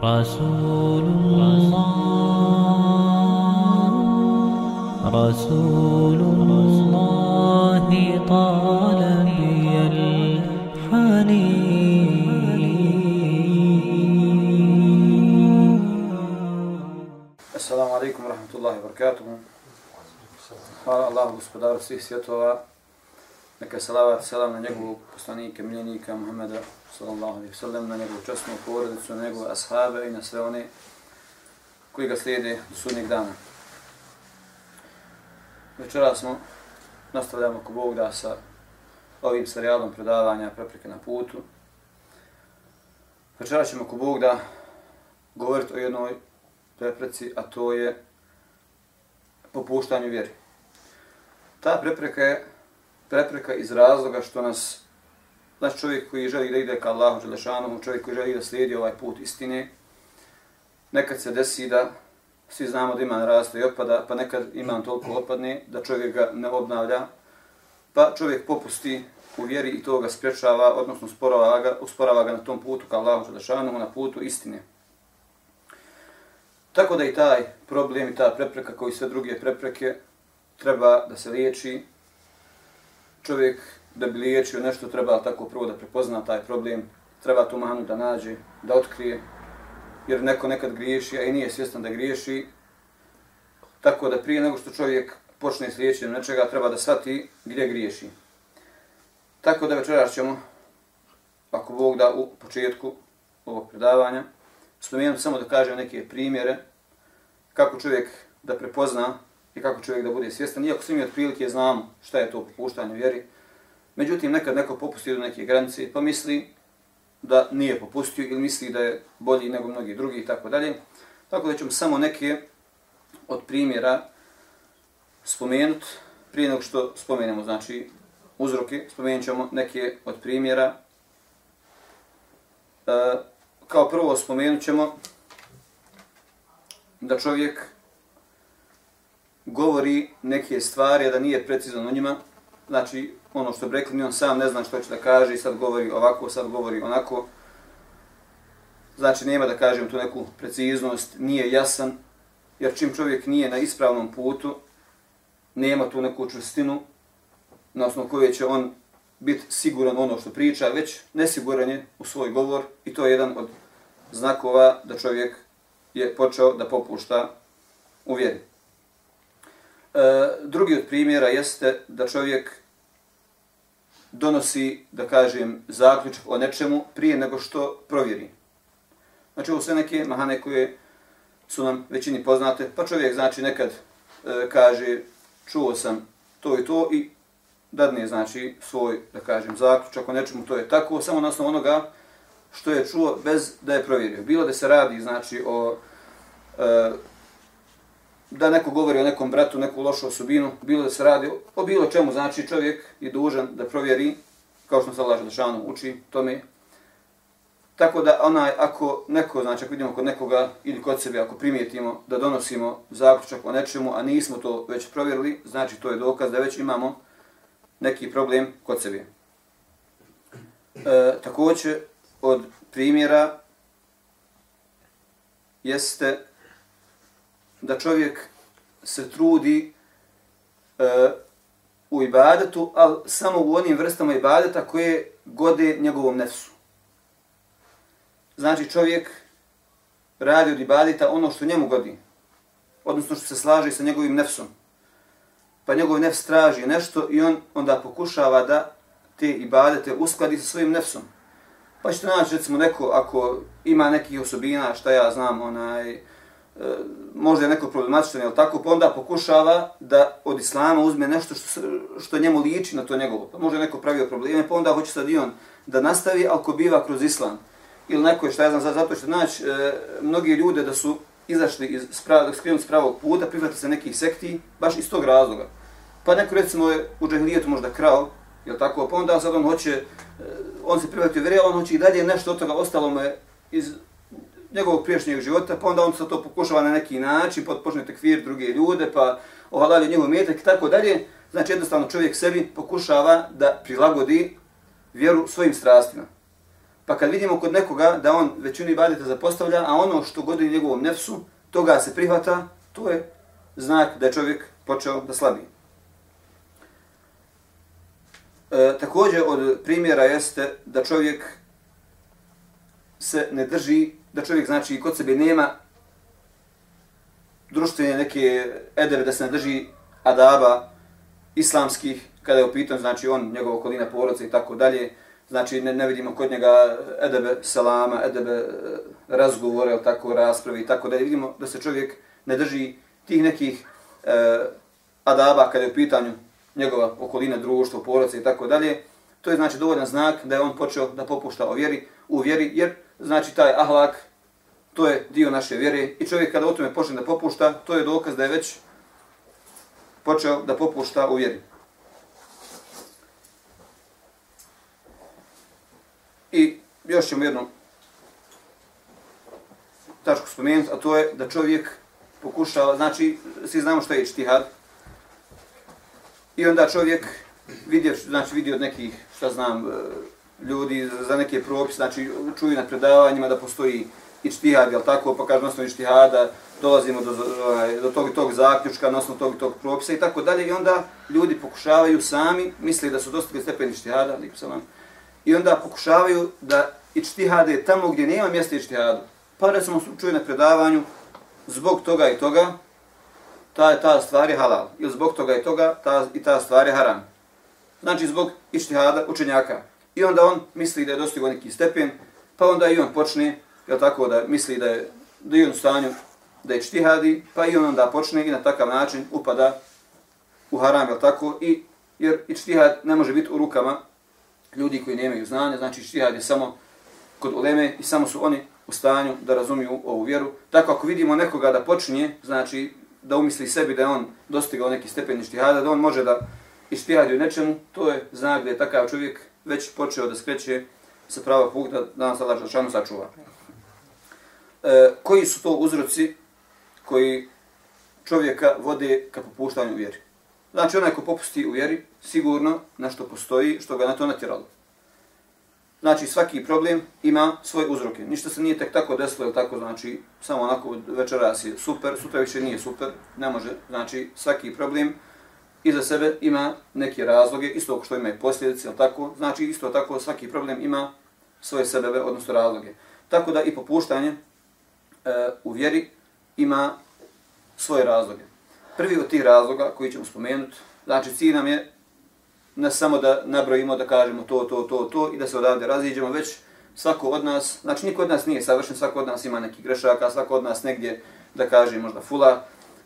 رسول الله رسول الله طال بي الحنين. السلام عليكم ورحمة الله وبركاته. الله الله الله الله الله الله Neka salavat selam na njegovog poslanika, miljenika Muhammeda sallallahu alaihi sallam, na njegovu časnu porodicu, na njegove ashabe i na sve one koji ga slijede do sudnjeg dana. Večera smo, nastavljamo ko Bog da sa ovim serijalom predavanja prepreke na putu. Večera ćemo ko Bog da govoriti o jednoj prepreci, a to je popuštanje vjeri. Ta prepreka je prepreka iz razloga što nas, naš čovjek koji želi da ide ka Allahu Đelešanomu, čovjek koji želi da slijedi ovaj put istine, nekad se desi da svi znamo da iman raste i opada, pa nekad iman toliko opadne da čovjek ga ne obnavlja, pa čovjek popusti u vjeri i to ga sprečava, odnosno usporava ga, usporava ga na tom putu ka Allahu Želešanomu, na putu istine. Tako da i taj problem i ta prepreka koji sve druge prepreke treba da se liječi. Čovjek da bi liječio nešto treba tako prvo da prepozna taj problem, treba tu manu da nađe, da otkrije, jer neko nekad griješi, a i nije svjestan da griješi. Tako da prije nego što čovjek počne s liječenjem nečega, treba da shvati gdje griješi. Tako da večeras ćemo, ako Bog da u početku ovog predavanja, spomenuti samo da kažem neke primjere kako čovjek da prepozna i kako čovjek da bude svjestan, iako svi mi otprilike znamo šta je to popuštanje vjeri. Međutim, nekad neko popusti do neke granice pa misli da nije popustio ili misli da je bolji nego mnogi drugi i tako dalje. Tako da ćemo samo neke od primjera spomenuti prije nego što spomenemo, znači uzroke, spomenut ćemo neke od primjera. E, kao prvo spomenut ćemo da čovjek govori neke stvari, a da nije precizan o njima. Znači, ono što bi rekli, on sam ne zna što će da kaže i sad govori ovako, sad govori onako. Znači, nema da kažem tu neku preciznost, nije jasan, jer čim čovjek nije na ispravnom putu, nema tu neku čvrstinu na osnovu koje će on biti siguran ono što priča, već nesiguran je u svoj govor i to je jedan od znakova da čovjek je počeo da popušta u vjeri. E, drugi od primjera jeste da čovjek donosi, da kažem, zaključak o nečemu prije nego što provjeri. Znači, ovo sve neke mahane koje su nam većini poznate, pa čovjek znači nekad e, kaže čuo sam to i to i dadne znači svoj, da kažem, zaključak o nečemu, to je tako, samo na osnovu onoga što je čuo bez da je provjerio. Bilo da se radi znači o e, da neko govori o nekom bratu, neku lošu osobinu, bilo da se radi o bilo čemu, znači čovjek je dužan da provjeri, kao što se Allah Želešanu uči tome. Tako da onaj, ako neko, znači ako vidimo kod nekoga ili kod sebe, ako primijetimo da donosimo zaključak o nečemu, a nismo to već provjerili, znači to je dokaz da već imamo neki problem kod sebe. E, također, od primjera jeste da čovjek se trudi e, u ibadetu, ali samo u onim vrstama ibadeta koje gode njegovom nefsu. Znači čovjek radi od ibadeta ono što njemu godi, odnosno što se slaže sa njegovim nefsom. Pa njegov nefs traži nešto i on onda pokušava da te ibadete uskladi sa svojim nefsom. Pa ćete naći, recimo, neko, ako ima nekih osobina, šta ja znam, onaj, E, možda je neko problematičan, jel tako, pa onda pokušava da od islama uzme nešto što, što njemu liči na to njegovo. Pa možda je neko pravio probleme, pa onda hoće sad i on da nastavi, ako biva kroz islam. Ili neko je, šta ja znam, zato što naći e, mnogi ljude da su izašli iz pravog, skrenuti s pravog puta, prihvati se nekih sekti, baš iz tog razloga. Pa neko, recimo, je u džahilijetu možda krao, jel tako, pa onda sad on hoće, e, on se prihvatio vjere, on hoće i dalje nešto od toga ostalo mu je iz njegovog priješnjeg života, pa onda on se to pokušava na neki način, pa počne tekvir druge ljude, pa ohalali njegov metak i tako dalje. Znači jednostavno čovjek sebi pokušava da prilagodi vjeru svojim strastima. Pa kad vidimo kod nekoga da on većinu ibadeta zapostavlja, a ono što godi njegovom nefsu, toga se prihvata, to je znak da je čovjek počeo da slabi. E, također od primjera jeste da čovjek se ne drži, da čovjek znači kod sebe nema društvene neke edebe da se ne drži adaba islamskih, kada je upitan, znači on, njegova okolina porodca i tako dalje, znači ne, ne vidimo kod njega edebe salama, edebe e, razgovore, tako rasprave i tako dalje, vidimo da se čovjek ne drži tih nekih e, adaba kada je u pitanju njegova okolina, društvo, porodca i tako dalje, to je znači dovoljan znak da je on počeo da popušta o vjeri, u vjeri, jer znači taj ahlak, to je dio naše vjere i čovjek kada o tome počne da popušta, to je dokaz da je već počeo da popušta u vjeri. I još ćemo jednu tačku spomenuti, a to je da čovjek pokušava, znači, svi znamo što je ištihad, i onda čovjek vidio, znači vidio od nekih, šta znam, e, ljudi za neke propise, znači čuju na predavanjima da postoji ičtihad, jel tako, pa kaže na osnovu ičtihada dolazimo do, ovaj, do tog i tog zaključka, na osnovu tog i tog propisa i tako dalje. I onda ljudi pokušavaju sami, misle da su dostigli stepen ištihada, i onda pokušavaju da ičtihade tamo gdje nema mjesta ičtihadu. Pa recimo smo na predavanju, zbog toga i toga, ta, ta stvar je halal. Ili zbog toga i toga, ta, i ta stvar je haram. Znači zbog ištihada učenjaka. I onda on misli da je dostigao neki stepen, pa onda i on počne, jel tako, da misli da je, da je on u stanju da je čtihadi, pa i on onda počne i na takav način upada u haram, jel tako, i, jer i čtihad ne može biti u rukama ljudi koji nemaju znanja, znači čtihad je samo kod uleme i samo su oni u stanju da razumiju ovu vjeru. Tako ako vidimo nekoga da počinje, znači da umisli sebi da je on dostigao neki stepen ištihada, da on može da ištihadi u nečemu, to je znak da je takav čovjek već počeo da skreće sa prava puta da nas Allah Žešanu sačuva. E, koji su to uzroci koji čovjeka vode ka popuštanju vjeri? Znači onaj ko popusti u vjeri, sigurno na što postoji, što ga na to natjeralo. Znači svaki problem ima svoje uzroke. Ništa se nije tek tako desilo, ili tako, znači samo onako večeras je super, sutra više nije super, ne može. Znači svaki problem iza sebe ima neke razloge, isto što ima i posljedice, ali tako. Znači isto tako svaki problem ima svoje sebebe, odnosno razloge. Tako da i popuštanje e, u vjeri ima svoje razloge. Prvi od tih razloga koji ćemo spomenuti, znači cilj nam je ne samo da nabrojimo, da kažemo to, to, to, to i da se odavde raziđemo, već svako od nas, znači niko od nas nije savršen, svako od nas ima neki grešaka, svako od nas negdje, da kaže možda fula,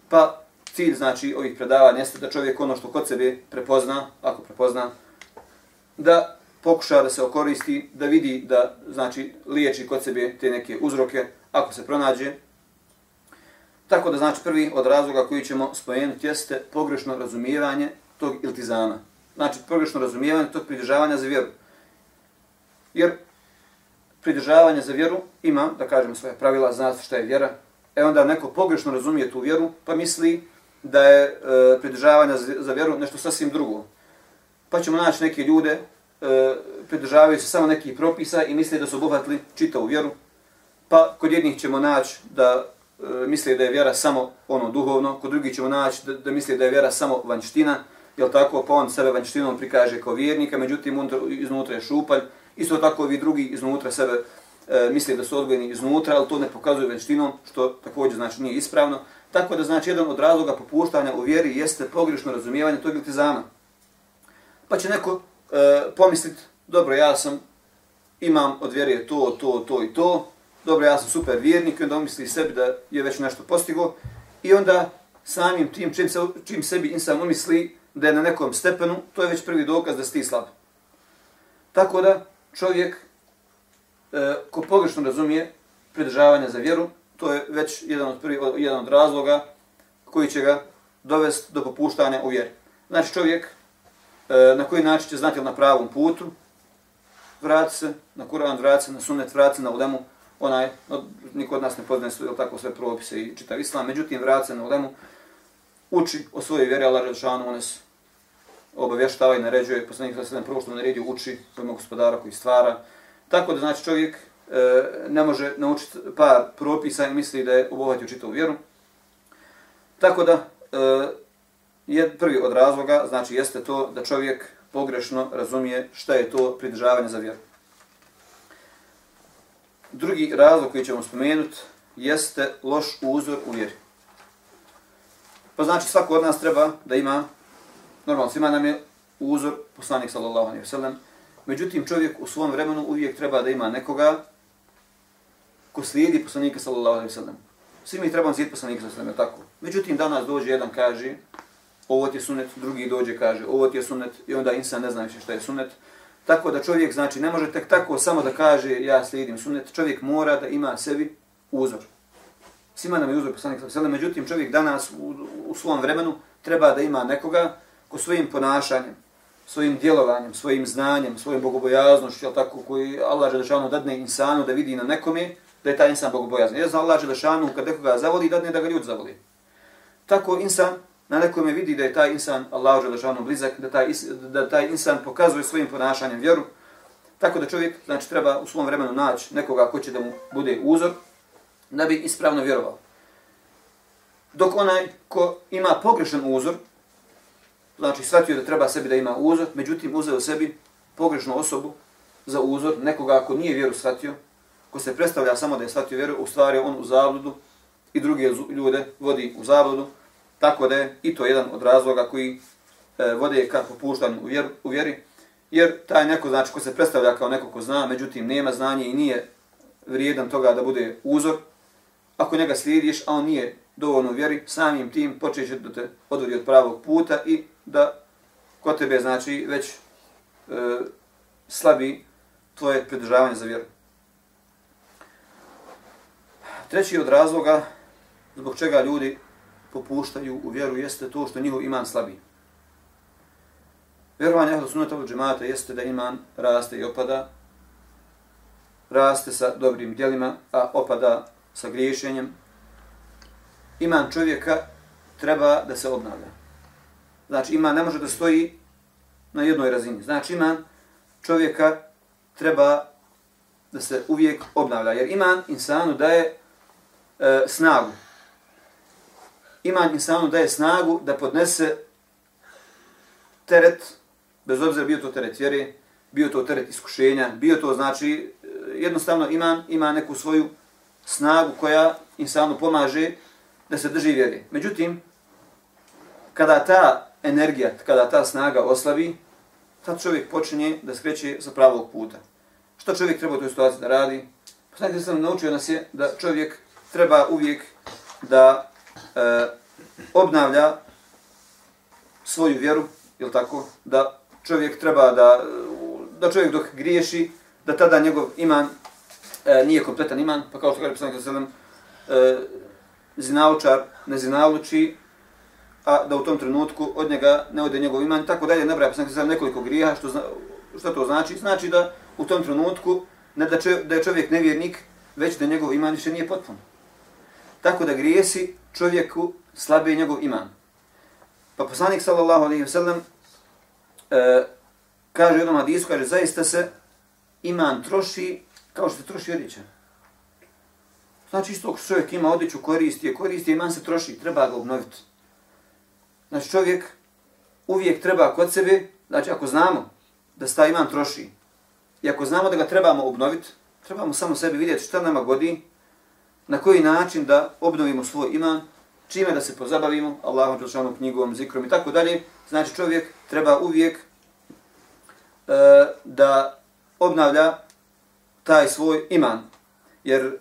pa cilj znači ovih predavanja jeste da čovjek ono što kod sebe prepozna, ako prepozna, da pokuša da se okoristi, da vidi da znači liječi kod sebe te neke uzroke, ako se pronađe. Tako da znači prvi od razloga koji ćemo spomenuti jeste pogrešno razumijevanje tog iltizama znači pogrešno razumijevanje tog pridržavanja za vjeru. Jer pridržavanje za vjeru ima, da kažemo svoje pravila, zna šta je vjera, e onda neko pogrešno razumije tu vjeru, pa misli da je e, pridržavanje za, vjeru nešto sasvim drugo. Pa ćemo naći neke ljude, e, pridržavaju se samo nekih propisa i misle da su obuhvatili čitavu vjeru, pa kod jednih ćemo naći da e, misle da je vjera samo ono duhovno, kod drugih ćemo naći da, da misle da je vjera samo vanština, jel tako, pa on sebe vanštinom prikaže kao vjernika, međutim iznutra je šupalj, isto tako ovi drugi iznutra sebe e, misle da su odgojeni iznutra, ali to ne pokazuje vanštinom, što također znači nije ispravno. Tako da znači jedan od razloga popuštanja u vjeri jeste pogrešno razumijevanje tog iltizama. Pa će neko e, pomisliti, dobro, ja sam, imam od vjere to, to, to i to, dobro, ja sam super vjernik, i onda umisli sebi da je već nešto postigo, i onda samim tim, čim, se, čim sebi insan umisli, da je na nekom stepenu, to je već prvi dokaz da si ti slab. Tako da čovjek e, ko pogrešno razumije pridržavanje za vjeru, to je već jedan od, prvi, jedan od razloga koji će ga dovesti do popuštanja u vjeri. Znači čovjek e, na koji način će znati na pravom putu, vrati se na Kur'an, vrati se na sunnet, vrati se na ulemu, onaj, no, niko od nas ne poznaje sve, tako sve propise i čitav islam, međutim vrati se na ulemu, uči o svojoj vjeri, Allah Želšanu, on se obavještava i naređuje, poslanik sa sedem prvo što naredio uči svojom gospodara koji stvara. Tako da znači čovjek E, ne može naučiti par propisa i misli da je obuhvatio čitavu vjeru. Tako da e, je prvi od razloga, znači jeste to da čovjek pogrešno razumije šta je to pridržavanje za vjeru. Drugi razlog koji ćemo spomenuti jeste loš uzor u vjeri. Pa znači svako od nas treba da ima, normalno svima nam je uzor poslanik sallallahu alaihi wa sallam, međutim čovjek u svom vremenu uvijek treba da ima nekoga ko slijedi poslanika sallallahu alaihi wa sallam. Svi mi trebamo slijediti poslanika sallallahu alaihi wa sallam, tako. Međutim danas dođe jedan kaže, ovo ti je sunet, drugi dođe kaže, ovo ti je sunet, i onda insan ne zna više šta je sunet. Tako da čovjek, znači, ne može tek tako samo da kaže ja slijedim sunet, čovjek mora da ima sebi uzor. Svima nam je uzor poslanik sallallahu međutim čovjek danas u, u svom vremenu treba da ima nekoga ko svojim ponašanjem, svojim djelovanjem, svojim znanjem, svojim bogobojaznošću, tako, koji Allah Želešanu dadne insanu da vidi na nekome, da je taj insan bogobojazan. Jer zna Allah Želešanu kad nekoga zavoli, dadne da ga ljud zavoli. Tako insan na nekome vidi da je taj insan Allah Želešanu blizak, da taj, da taj insan pokazuje svojim ponašanjem vjeru. Tako da čovjek znači, treba u svom vremenu naći nekoga ko će da mu bude uzor, da bi ispravno vjerovao. Dok onaj ko ima pogrešan uzor, znači shvatio da treba sebi da ima uzor, međutim uzeo sebi pogrešnu osobu za uzor, nekoga ako nije vjeru shvatio, ko se predstavlja samo da je shvatio vjeru, u stvari on u zabludu i druge ljude vodi u zabludu, tako da je i to jedan od razloga koji e, vode ka popuštanju u, vjeru, u vjeri, jer taj neko, znači, ko se predstavlja kao neko ko zna, međutim nema znanje i nije vrijedan toga da bude uzor, ako njega slijediš, a on nije dovoljno vjeri, samim tim počeće da te odvodi od pravog puta i da kod tebe znači već e, slabi tvoje pridržavanje za vjeru. Treći od razloga zbog čega ljudi popuštaju u vjeru jeste to što njihov iman slabi. Vjerovanje ahlu sunnata od džemata jeste da iman raste i opada, raste sa dobrim djelima, a opada sa griješenjem. Iman čovjeka treba da se obnavlja. Znači iman ne može da stoji na jednoj razini. Znači iman čovjeka treba da se uvijek obnavlja. Jer iman insanu daje e, snagu. Iman insanu daje snagu da podnese teret, bez obzira bio to teret vjere, bio to teret iskušenja, bio to znači e, jednostavno iman ima neku svoju snagu koja insanu pomaže da se drži vjere. Međutim, kada ta energija, kada ta snaga oslavi, tad čovjek počinje da skreće sa pravog puta. Što čovjek treba u toj situaciji da radi? Poslanik sam naučio nas je da čovjek treba uvijek da e, obnavlja svoju vjeru, je tako? Da čovjek treba da, da čovjek dok griješi, da tada njegov iman e, nije kompletan iman, pa kao što kaže poslanik sallam, e, eh, zinaučar ne zinauči, a da u tom trenutku od njega ne ode njegov iman, tako dalje, nabraja poslanik nekoliko grija, što, zna, što to znači? Znači da u tom trenutku ne da, čovjek, da je čovjek nevjernik, već da njegov iman više nije potpun. Tako da grijesi čovjeku slabi njegov iman. Pa poslanik sallallahu alejhi ve sellem e, kaže u jednom hadisu, kaže zaista se iman troši kao što se troši odjeća. Znači isto ako čovjek ima odjeću, koristi je, koristi je, iman se troši, treba ga obnoviti. Znači čovjek uvijek treba kod sebe, znači ako znamo da se taj iman troši, i ako znamo da ga trebamo obnoviti, trebamo samo sebi vidjeti šta nama godi, na koji način da obnovimo svoj iman, čime da se pozabavimo, Allahom, Đelšanom, knjigom, zikrom i tako dalje. Znači čovjek treba uvijek e, da obnavlja taj svoj iman. Jer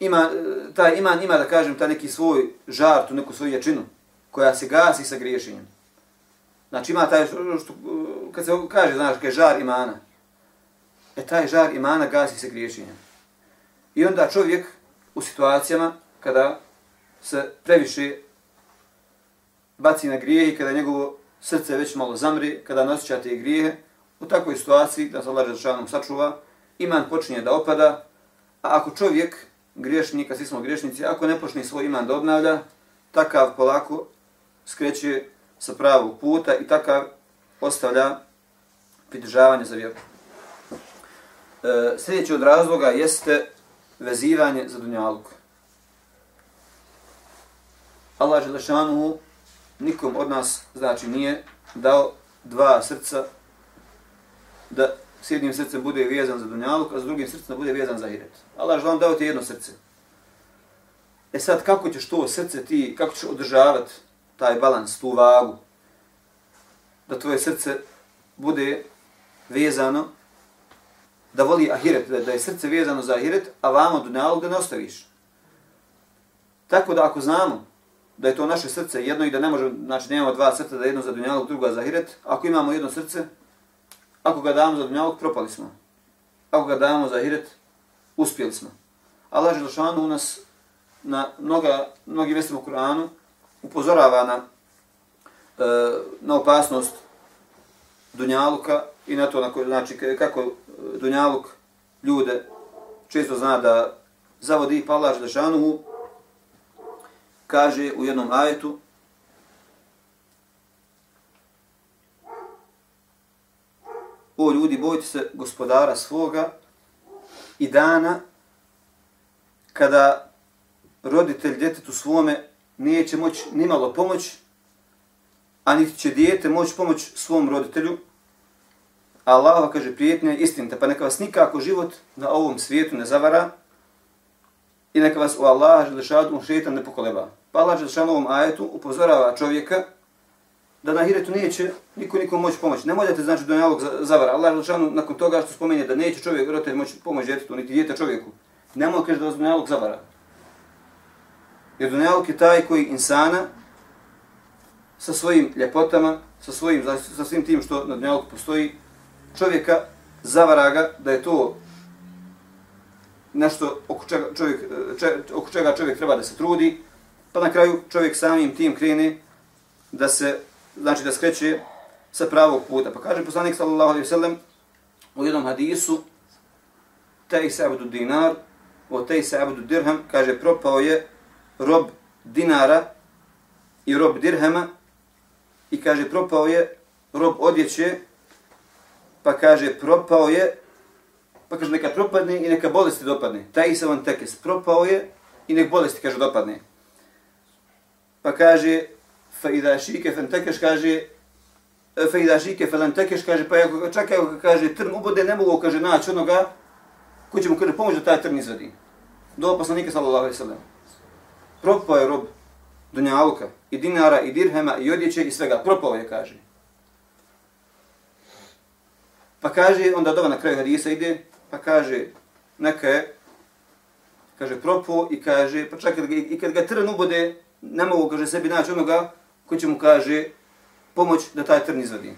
ima, e, taj iman ima, da kažem, taj neki svoj žar, tu neku svoju jačinu, koja se gasi sa griješenjem. Znači ima taj, što, kad se kaže, znaš, kaj žar imana, e taj žar imana gasi se griješenjem. I onda čovjek u situacijama kada se previše baci na grijeh i kada njegovo srce već malo zamri, kada ne osjeća te grijehe, u takvoj situaciji, da se Allah Žešanom sačuva, iman počinje da opada, a ako čovjek, griješnik, svi smo griješnici, ako ne počne svoj iman da obnavlja, takav polako skreće sa pravog puta i takav ostavlja pridržavanje za vjeru. E, sljedeći od razloga jeste vezivanje za dunjalku. Allah Želešanuhu nikom od nas, znači, nije dao dva srca da s jednim srcem bude vezan za dunjaluk, a s drugim srcem da bude vezan za hiret. Allah Želešanuhu dao ti jedno srce. E sad, kako ćeš to srce ti, kako ćeš održavati taj balans, tu vagu, da tvoje srce bude vezano, da voli ahiret, da, da je srce vezano za ahiret, a vamo dunjalu ga ne ostaviš. Tako da ako znamo da je to naše srce jedno i da ne možemo, znači nemamo dva srca, da jedno za dunjaluk, drugo za ahiret, ako imamo jedno srce, ako ga damo za dunjaluk, propali smo. Ako ga damo za ahiret, uspjeli smo. Allah Želšanu u nas na mnoga, mnogi mjestima u Kur'anu upozorava na, e, na opasnost Dunjaluka i na to na koji, znači, kako e, Dunjaluk ljude često zna da zavodi pa Allah Želešanuhu kaže u jednom ajetu O ljudi, bojte se gospodara svoga i dana kada roditelj djetetu svome neće moći nimalo pomoć, a niti će dijete moći pomoć svom roditelju, a Allah kaže prijetnja je istinita, pa neka vas nikako život na ovom svijetu ne zavara i neka vas u Allaha Želešanu šetan ne pokoleba. Pa Allah Želešanu ovom ajetu upozorava čovjeka da na hiretu neće niko nikom moći pomoći. Ne možete znači da nalog zavara. Allah Želešanu nakon toga što spomenje da neće čovjek roditelj moći pomoći djetetu, niti djete čovjeku. Ne može kaže da vas nalog zavara. Jer dunjaluk je taj koji insana sa svojim ljepotama, sa, svojim, sa svim tim što na dunjaluku postoji, čovjeka zavara ga da je to nešto oko čega, čovjek, če, oko čega čovjek treba da se trudi, pa na kraju čovjek samim tim krene da se, znači da skreće sa pravog puta. Pa kaže poslanik sallallahu alaihi sallam u jednom hadisu, tej se abdu dinar, o tej se abdu dirham, kaže propao je rob dinara i rob dirhama i kaže propao je rob odjeće pa kaže propao je pa kaže neka propadne i neka bolesti dopadne taj se van tekes propao je i nek bolesti kaže dopadne pa kaže fa idha shike fan tekeš kaže fa idha šike fan tekeš kaže pa ako čekaj kaže trn ubode ne mogu kaže naći onoga ko će mu kaže pomoći da taj trn izvadi do poslanika sallallahu alaihi sallam. propao je rob dunjaluka i dinara i dirhema i odjeće i svega. Propao je, kaže. Pa kaže, onda dova na kraju hadisa ide, pa kaže, neka je, kaže, propo i kaže, pa čak i kad ga trn ubode, ne mogu, kaže, sebi naći onoga ko će mu, kaže, pomoć da taj trn izvadi.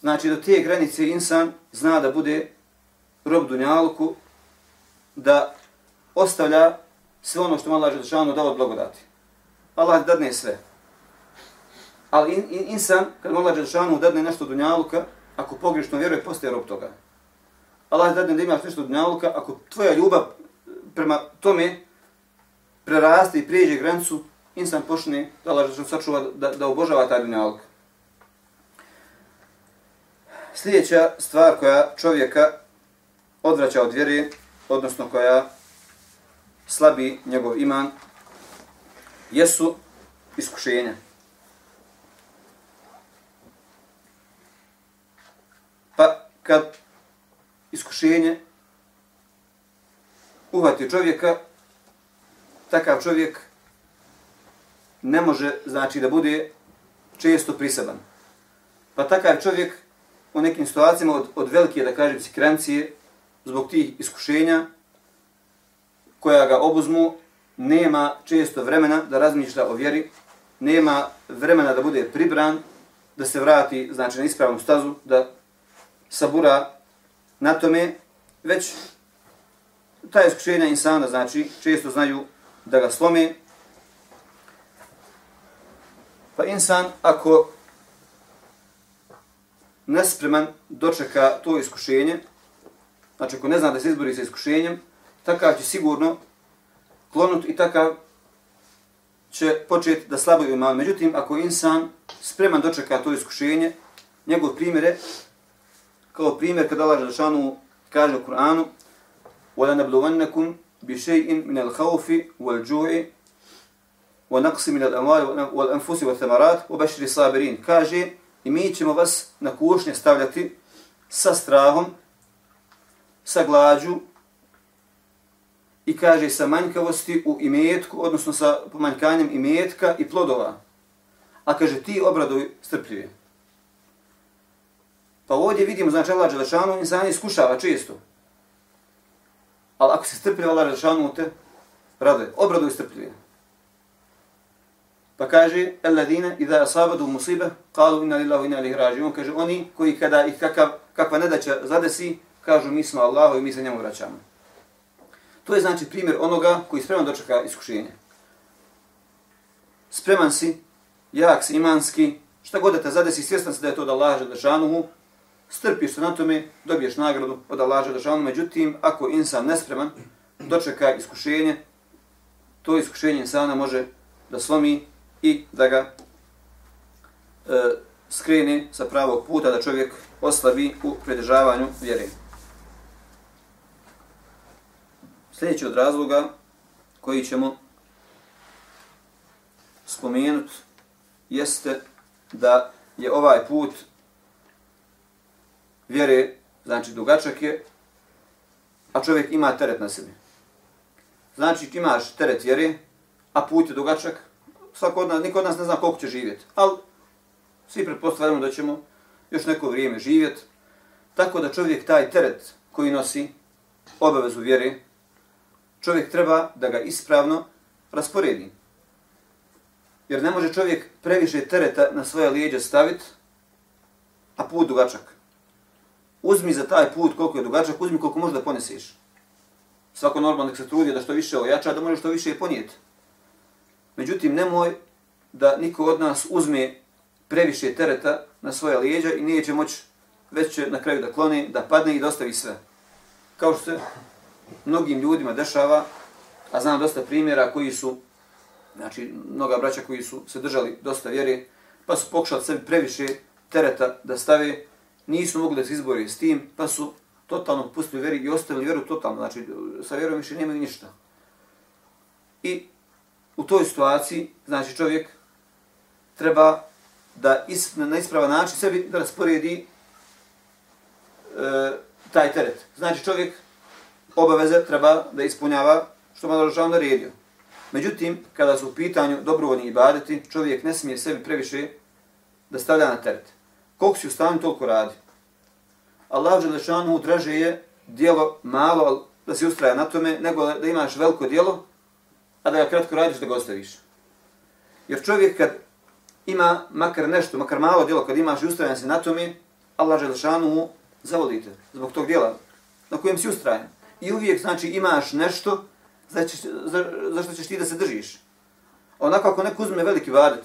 Znači, do te granice insan zna da bude rob dunjaluku, da ostavlja sve ono što mu Allah Želešanu dao od blagodati. Allah dadne sve. Ali in, in, insan, kad mu Allah Želešanu dadne nešto dunjaluka, ako pogrešno vjeruje, postaje rob toga. Allah dadne da imaš nešto od dunjaluka, ako tvoja ljubav eh, prema tome preraste i prijeđe granicu, insan počne da Allah Želešanu sačuva da, da obožava taj dunjaluk. Sljedeća stvar koja čovjeka odvraća od vjere, odnosno koja slabi njegov iman, jesu iskušenja. Pa kad iskušenje uhvati čovjeka, takav čovjek ne može znači da bude često prisaban. Pa takav čovjek u nekim situacijama od, od velike, da kažem, sikrancije, zbog tih iskušenja, koja ga obuzmu, nema često vremena da razmišlja o vjeri, nema vremena da bude pribran, da se vrati znači, na ispravnu stazu, da sabura na tome, već ta iskušenja insana, znači, često znaju da ga slome. Pa insan, ako nespreman dočeka to iskušenje, znači ako ne zna da se izbori sa iskušenjem, takav će sigurno klonut i takav će početi da slabo ima. Međutim, ako insan spreman dočeka to iskušenje, njegov primjer je kao primjer kada Allah Želešanu kaže u Kur'anu وَلَنَبْلُوَنَّكُمْ بِشَيْءٍ مِنَ الْخَوْفِ وَالْجُوعِ وَنَقْسِ مِنَ الْأَمْوَالِ وَالْأَنْفُسِ وَالْثَمَرَاتِ وَبَشْرِ صَابِرِينَ Kaže, i mi ćemo vas na kušnje stavljati sa strahom, sa glađu i kaže sa manjkavosti u imetku, odnosno sa pomanjkanjem imetka i plodova. A kaže ti obraduj strpljive. Pa ovdje vidimo, znači Allah Đelešanu, insan iskušava često. Ali ako se strpljiva Allah Đelešanu te, raduje, obraduj strpljive. Pa kaže, Eladine, idha asabadu musibe, qalu inna lillahi inna ilaihi raji'un. Kaže, oni koji kada ih kakav, kakva nedaća zadesi, kažu mi smo Allahu i mi se njemu vraćamo. To je znači primjer onoga koji spreman dočeka iskušenje. Spreman si, jak si, imanski, šta god da te zadesi, svjestan si da je to od Allaha Želešanuhu, strpiš se na tome, dobiješ nagradu od Allaha Đelešanu. međutim, ako insan nespreman, dočeka iskušenje, to iskušenje insana može da slomi i da ga e, skrene sa pravog puta, da čovjek oslabi u predržavanju vjere. Sljedeći od razloga koji ćemo spomenuti jeste da je ovaj put vjere, znači dugačak je, a čovjek ima teret na sebi. Znači imaš teret vjere, a put je dugačak, svako od nas, niko od nas ne zna koliko će živjeti. Ali svi pretpostavljamo da ćemo još neko vrijeme živjeti. Tako da čovjek taj teret koji nosi obavezu vjere, čovjek treba da ga ispravno rasporedi. Jer ne može čovjek previše tereta na svoje lijeđe staviti, a put dugačak. Uzmi za taj put koliko je dugačak, uzmi koliko možeš da ponesiš. Svako normalno se trudi da što više ojača, da može što više ponijeti. Međutim, nemoj da niko od nas uzme previše tereta na svoje lijeđa i nije će moći već će na kraju da kloni, da padne i dostavi sve. Kao što se mnogim ljudima dešava, a znam dosta primjera koji su, znači mnoga braća koji su se držali dosta vjere, pa su pokušali sebi previše tereta da stave, nisu mogli da se izbori s tim, pa su totalno pustili veri i ostavili vjeru totalno, znači sa vjerom više nemaju ništa. I u toj situaciji, znači čovjek treba da is, na ispravan način sebi da rasporedi e, taj teret. Znači čovjek obaveze treba da ispunjava što malo žao naredio. Međutim, kada su u pitanju dobrovoljni ibadeti, čovjek ne smije sebi previše da stavlja na teret. Koliko si u stanju, toliko radi. Allah Želešanu draže je dijelo malo, da si ustraja na tome, nego da imaš veliko dijelo, a da ga kratko radiš da ga ostaviš. Jer čovjek kad ima makar nešto, makar malo djelo, kad imaš i ustrajan se na tome, Allah Želešanu mu zavolite zbog tog djela na kojem si ustrajan. I uvijek znači imaš nešto za, za, za što ćeš ti da se držiš. Onako ako neko uzme veliki vadet,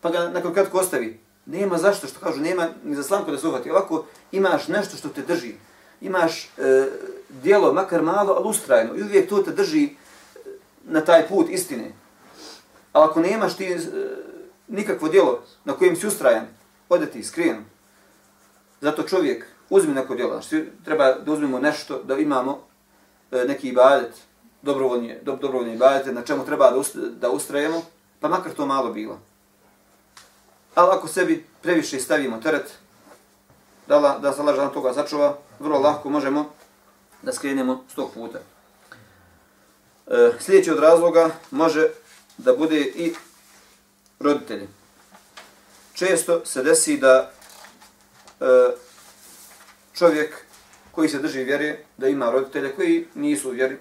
pa ga neko kratko ostavi, nema zašto, što kažu, nema ni za slamku da se uhvati. Ovako imaš nešto što te drži. Imaš e, dijelo, makar malo, ali ustrajno. I uvijek to te drži e, na taj put istine. A ako nemaš ti e, nikakvo djelo na kojem si ustrajan, ode ti skrijen. Zato čovjek uzmi neko djelo. Znači, treba da uzmemo nešto, da imamo e, neki ibadet, dobrovoljni, do, dobrovoljni ibadet, na čemu treba da, ust, da ustrajemo, pa makar to malo bilo. Ali ako sebi previše stavimo teret, da, da se laža toga začuva, vrlo lahko možemo da skrenemo s tog puta. E, sljedeći od razloga može da bude i roditelji. Često se desi da e, čovjek koji se drži vjere, da ima roditelje koji nisu vjeri,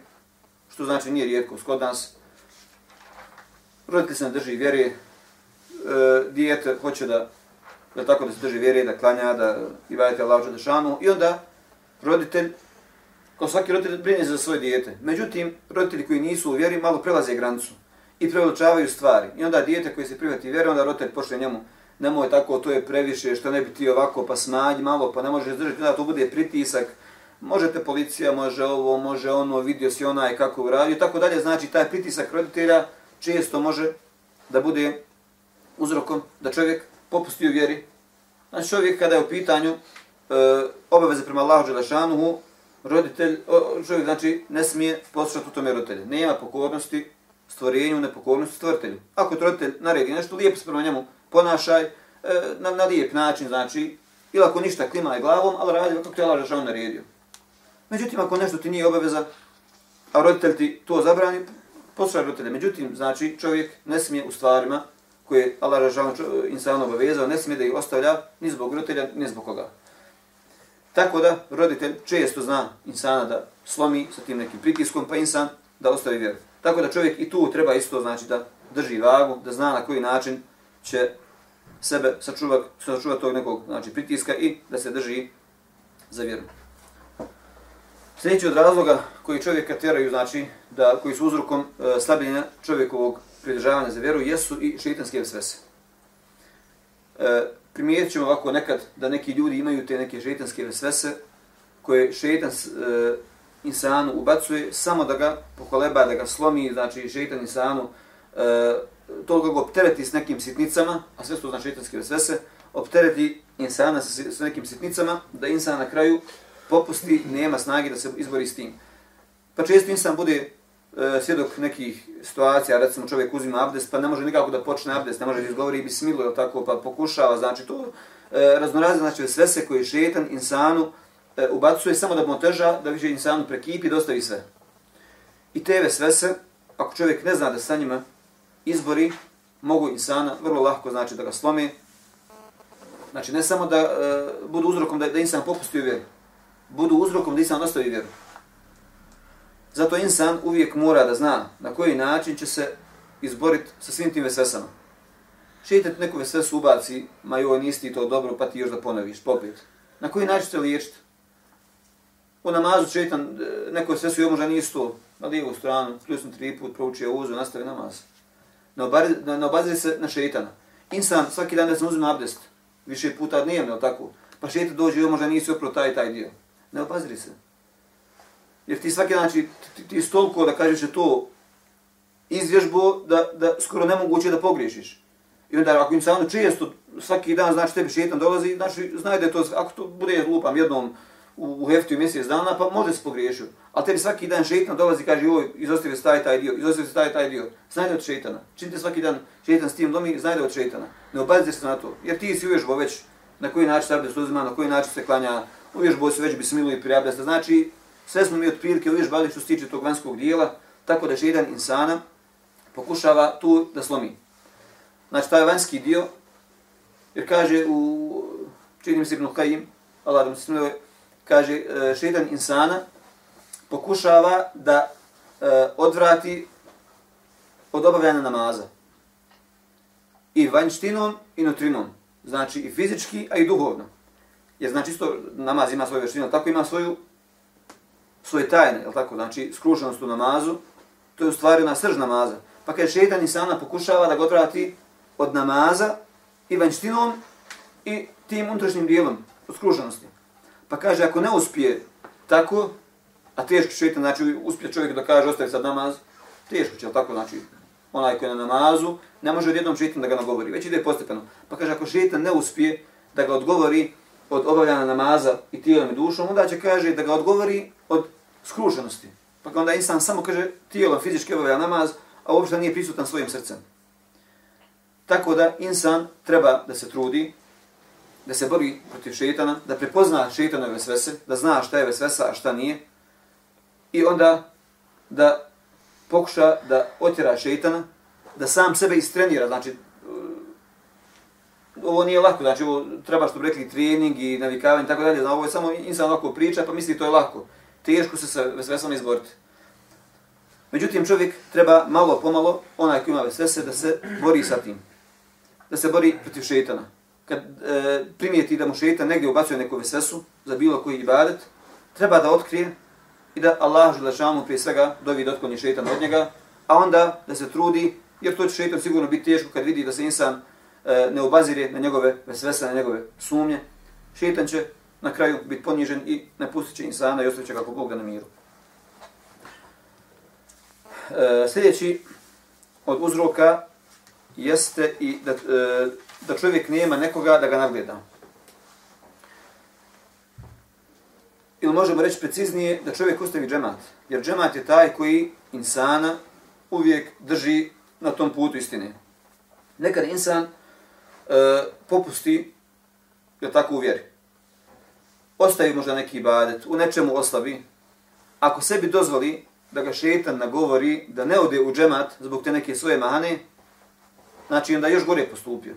što znači nije rijetko skod nas. Roditelj se ne drži vjere, E, dijete hoće da, da tako da se drži vjere, da klanja, da i vajete Allah da i onda roditelj kao svaki roditelj brine za svoje dijete. Međutim, roditelji koji nisu u vjeri malo prelaze granicu i preveličavaju stvari. I onda dijete koji se prihvati vjeru, onda roditelj počne njemu, nemoj tako, to je previše, što ne bi ti ovako, pa smanj malo, pa ne može izdržati, onda to bude pritisak. Možete policija, može ovo, može ono, vidio si onaj kako uradio, tako dalje. Znači, taj pritisak roditelja često može da bude uzrokom da čovjek popusti u vjeri. Znači, čovjek kada je u pitanju e, obaveze prema Allahu Đelešanuhu, roditelj, o, čovjek znači ne smije poslušati u tome roditelje. Nema pokornosti stvorenju, nepokornosti stvoritelju. Ako je roditelj naredi nešto, lijepo se prema njemu ponašaj, e, na, na lijep način, znači, ili ako ništa klima je glavom, ali radi kako ti Allah Đelešanuhu naredio. Međutim, ako nešto ti nije obaveza, a roditelj ti to zabrani, poslušaj roditelje. Međutim, znači, čovjek ne smije u stvarima koje Allah Đelešanuhu insanu obavezao, ne smije da ih ostavlja ni zbog roditelja, ni zbog koga. Tako da roditelj često zna insana da slomi sa tim nekim pritiskom, pa insan da ostavi vjeru. Tako da čovjek i tu treba isto znači da drži vagu, da zna na koji način će sebe sačuvati sačuva tog nekog znači, pritiska i da se drži za vjeru. Sljedeći od razloga koji čovjeka teraju, znači, da, koji su uzrokom e, slabljenja čovjekovog pridržavanja za vjeru, jesu i šeitanske vesvese. E, primijetit ćemo ovako nekad da neki ljudi imaju te neke šeitanske vesvese koje šeitan e, insanu ubacuje samo da ga pokoleba, da ga slomi, znači šeitan insanu e, toliko ga optereti s nekim sitnicama, a sve su znači šeitanske vesvese, optereti insana sa, sa nekim sitnicama, da insan na kraju popusti, nema snage da se izbori s tim. Pa često insan bude e, svjedok nekih situacija, recimo čovjek uzima abdest, pa ne može nikako da počne abdest, ne može da izgovori bismilu, tako, pa pokušava, znači to e, raznorazne, znači sve se koji šetan insanu e, ubacuje samo da mu oteža, da više insanu prekipi, dostavi sve. I teve sve se, ako čovjek ne zna da sa njima izbori, mogu insana vrlo lahko znači da ga slome, znači ne samo da e, budu uzrokom da, da insan popusti u vjeru, budu uzrokom da insan ostavi vjeru. Zato insan uvijek mora da zna na koji način će se izboriti sa svim tim vesvesama. Šeitan neku vesvesu ubaci, ma joj nisi ti to dobro, pa ti još da ponoviš, popet. Na koji način se liječiti? U namazu šeitan neko neku vesvesu joj možda nisi to, na lijevu stranu, pljusnu tri put, proučio uzu, nastavi namaz. Ne, obari, ne, ne obaziri se na šeitana. Insan svaki dan da se uzme abdest, više puta dnevno, tako? Pa šeitan dođe, joj možda nisi opro taj taj dio. Ne obaziri se. Jer ti svaki znači, ti, ti stolko da kažeš da to izvježbo da, da skoro nemoguće da pogriješiš. I onda ako im se ono često, svaki dan znači tebi šetan dolazi, znači znaj da je to, ako to bude lupam jednom u, u heftiju mjesec dana, pa može se pogriješiti. Ali tebi svaki dan šetan dolazi i kaže joj, izostavi se taj taj dio, izostavi se taj taj dio. Znaj da od šetana. Čim te svaki dan šetan s tim domi, znaj da od šetana. Ne obazite se na to. Jer ti si uvježbo već na koji način se abdest uzima, na koji način se klanja, uvježbo se već bismilu i prijabdesta. Znači, Sve smo mi otprilike uvijek što se tiče tog vanjskog dijela, tako da je jedan insana pokušava tu da slomi. Znači, taj vanjski dio, jer kaže u, činim se Ibn Qajim, Allah da mu se smiluje, kaže, e, šeitan insana pokušava da e, odvrati od obavljanja namaza. I vanjštinom i nutrinom. Znači i fizički, a i duhovno. Jer znači isto namaz ima svoju vještinu, tako ima svoju svoje tajne, je tako? Znači, skrušenost u namazu, to je u stvari ona srž namaza. Pa kada šeitan insana pokušava da ga odvrati od namaza i vanjštinom i tim unutrašnjim dijelom od skrušenosti. Pa kaže, ako ne uspije tako, a teško šeitan, znači uspije čovjek da kaže ostavi sad namaz, teško će, tako? Znači, onaj koji je na namazu, ne može odjednom šeitan da ga nagovori, već ide postepeno. Pa kaže, ako šeitan ne uspije da ga odgovori od obavljanja namaza i tijelom i dušom, onda će kaže da ga odgovori od skruženosti. Pa onda insan samo kaže tijelom fizički obavlja namaz, a uopšte nije prisutan svojim srcem. Tako da insan treba da se trudi, da se bori protiv šetana, da prepozna šetanove vesvese, da zna šta je vesvesa, a šta nije. I onda da pokuša da otjera šetana, da sam sebe istrenira, znači ovo nije lako, znači ovo treba što bi rekli trening i navikavanje i tako dalje, znači ovo je samo insan ovako priča pa misli to je lako. Teško se sa vesvesom izboriti. Međutim, čovjek treba malo pomalo, onaj koji ima vesvese, da se bori sa tim. Da se bori protiv šetana. Kad e, primijeti da mu šetan negdje ubacuje neku vesvesu za bilo koji ibadet, treba da otkrije i da Allah želešanu prije svega dovi da otkloni šetan od njega, a onda da se trudi, jer to će šetan sigurno biti teško kad vidi da se insan E, ne obazire na njegove vesvese, na njegove sumnje, šetan će na kraju biti ponižen i ne pustit će insana i ostavit će kako Bog da na miru. E, sljedeći od uzroka jeste i da, e, da čovjek nema nekoga da ga nagleda. ili možemo reći preciznije, da čovjek ostavi džemat. Jer džemat je taj koji insana uvijek drži na tom putu istine. Nekad insan e, popusti, je tako u vjeri. Ostavi možda neki ibadet, u nečemu oslabi. Ako sebi dozvoli da ga šetan nagovori da ne ode u džemat zbog te neke svoje mahane, znači onda još gore postupio.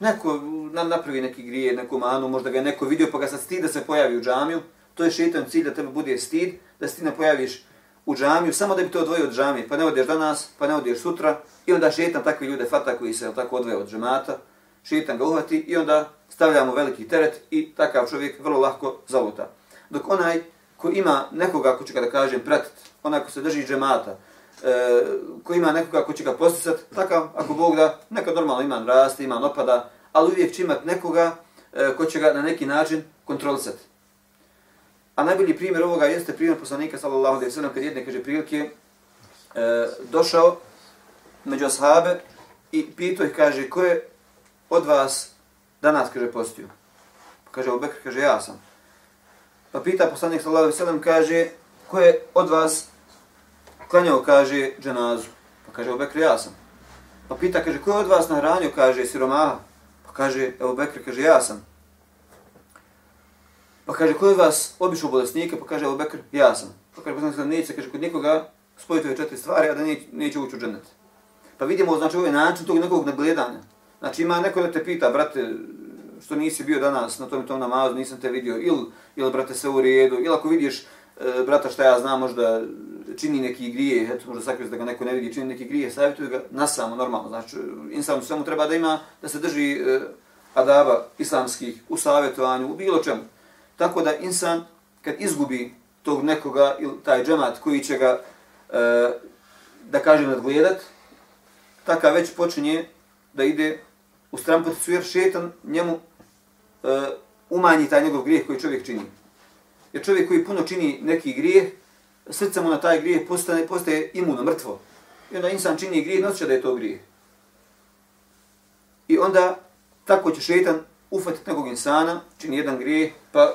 Neko napravi neki grije, neku manu, možda ga je neko vidio pa ga sad stid da se pojavi u džamiju, to je šetan cilj da tebe bude stid, da se ti ne pojaviš u džamiju, samo da bi to odvojio od džamije, pa ne odeš danas, pa ne odeš sutra, i onda šetan takve ljude fata koji se tako odve od džemata, šetan ga uhvati i onda stavljamo veliki teret i takav čovjek vrlo lahko zaluta. Dok onaj ko ima nekoga ko će ga da kažem pratit, onaj ko se drži džemata, e, ko ima nekoga ko će ga postisat, takav, ako Bog da, neka normalno iman raste, iman opada, ali uvijek će imat nekoga e, ko će ga na neki način kontrolisati. A najbolji primjer ovoga jeste primjer poslanika sallallahu alejhi ve sellem kad jedne kaže prilike e, došao među ashabe i pitao ih kaže ko je od vas danas kaže postio. Pa kaže Abu Bekr kaže ja sam. Pa pita poslanik sallallahu alejhi ve sellem kaže ko je od vas klanjao kaže dženazu. Pa kaže Abu Bekr ja sam. Pa pita kaže ko je od vas nahranio kaže siromaha. Pa kaže Abu Bekr kaže ja sam. Pa kaže, ko je vas obišao bolesnike? Pa kaže, Bekr, ja sam. Pa kaže, poslanik sallam, neće, kaže, kod nikoga spojiti ove četiri stvari, a da neće, neće ući u džennet. Pa vidimo, znači, ovaj način tog nekog nagledanja. Znači, ima neko da te pita, brate, što nisi bio danas na tom i tom namazu, nisam te vidio, ili, ili brate, sve u redu, ili ako vidiš, e, brata, šta ja znam, možda čini neki grije, eto, možda sakriš da ga neko ne vidi, čini neki grije, savjetuje ga na samo, normalno. Znači, insan svemu treba da ima, da se drži e, adaba islamskih u savjetovanju, u bilo čemu. Tako da insan kad izgubi tog nekoga ili taj džemat koji će ga, e, da kažem, nadgledat, takav već počinje da ide u stramputicu jer šetan njemu e, umanji taj njegov grijeh koji čovjek čini. Jer čovjek koji puno čini neki grijeh, srce mu na taj grijeh postane, postaje imuno, mrtvo. I onda insan čini grijeh, noće da je to grijeh. I onda tako će šetan ufatiti nekog insana, čini jedan grijeh, pa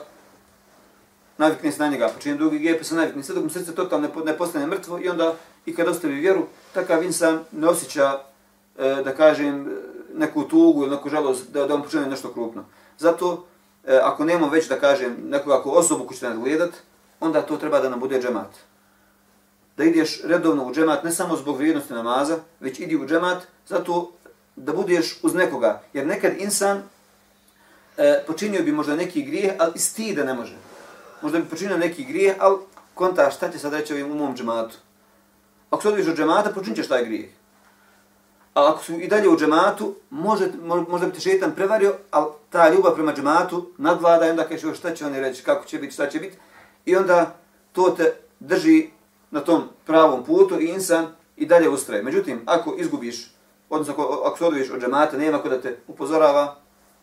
navikne se na njega, pa čini drugi grijeh, pa se navikne. Sve dok mu srce totalno ne postane mrtvo i onda i kad ostavi vjeru, takav insan ne osjeća, e, da kažem, neku tugu ili neku žalost da, da on počne nešto krupno. Zato, e, ako nemamo već, da kažem, neku ako osobu koju ćete nadgledat, onda to treba da nam bude džemat. Da ideš redovno u džemat, ne samo zbog vrijednosti namaza, već idi u džemat, zato da budeš uz nekoga. Jer nekad insan e, počinio bi možda neki grijeh, ali i da ne može možda bi počinio neki grijeh, ali konta šta će sad reći ovim u mom džematu. Ako se odviš od džemata, počinit ćeš taj grijeh. A ako su i dalje u džematu, može, možda bi te šetan prevario, ali ta ljubav prema džematu nadvlada i onda kažeš šta će oni reći, kako će biti, šta će biti. I onda to te drži na tom pravom putu i insan i dalje ustraje. Međutim, ako izgubiš, odnosno ako, ako se odviš od džemata, nema ko da te upozorava,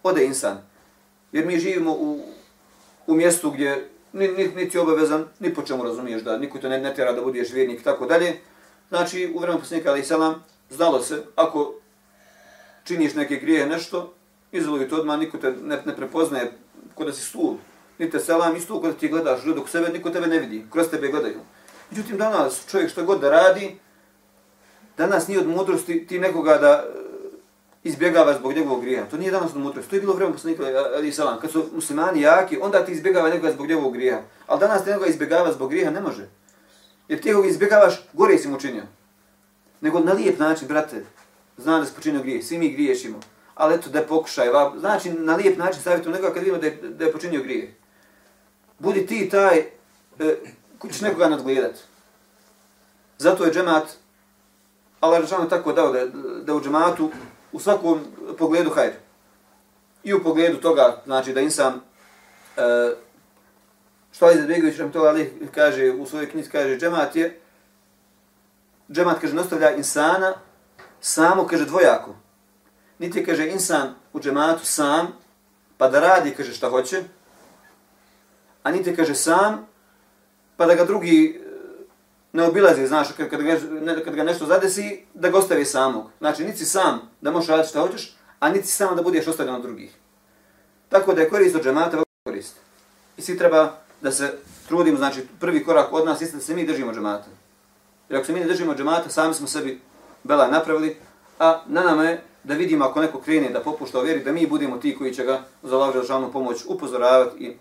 ode insan. Jer mi živimo u, u mjestu gdje niti ni, ni obavezan, ni po čemu razumiješ da niko te ne, ne tjera da budeš vjernik i tako dalje. Znači, u vremenu posljednika Ali selam, znalo se, ako činiš neke grije nešto, izvoluju to odmah, niko te ne, ne prepoznaje kod da si stul. Nite selam, isto kod da ti gledaš ljudi sebe, niko tebe ne vidi, kroz tebe gledaju. Međutim, danas čovjek što god da radi, danas nije od mudrosti ti nekoga da e, izbjegava zbog njegovog grija. To nije danas mudrost. To je bilo vreme poslanika Ali Salam. Kad su muslimani jaki, onda ti izbjegava nekoga zbog njegovog grija. Ali danas te nekoga izbjegava zbog grija ne može. Jer ti ga izbjegavaš, gore si mu učinio. Nego na lijep način, brate, zna da si počinio grije. Svi mi griješimo. Ali eto, da pokušaj, va, Znači, na lijep način savjetujem nekoga kad vidimo da je, da je počinio grije. Budi ti taj, e, ko ćeš nekoga nadgledat. Zato je džemat, Allah je tako dao da, da u džematu u svakom pogledu hajr. I u pogledu toga, znači da insan, e, što je Zadbegović nam to ali kaže u svojoj knjizi, kaže džemat je, džemat kaže nastavlja insana, samo kaže dvojako. Niti kaže insan u džematu sam, pa da radi, kaže šta hoće, a niti kaže sam, pa da ga drugi eh, ne obilazi, znaš, kad, kad, ga, ne, kad ga nešto zadesi, da ga ostavi samog. Znači, niti sam da možeš raditi što hoćeš, a niti sam da budeš ostavljen od drugih. Tako da je korist od džemata korist. I svi treba da se trudimo, znači prvi korak od nas jeste da se mi držimo džemata. Jer ako se mi ne držimo džemata, sami smo sebi bela napravili, a na nama je da vidimo ako neko krene da popušta o vjeri, da mi budemo ti koji će ga za Allah pomoć upozoravati i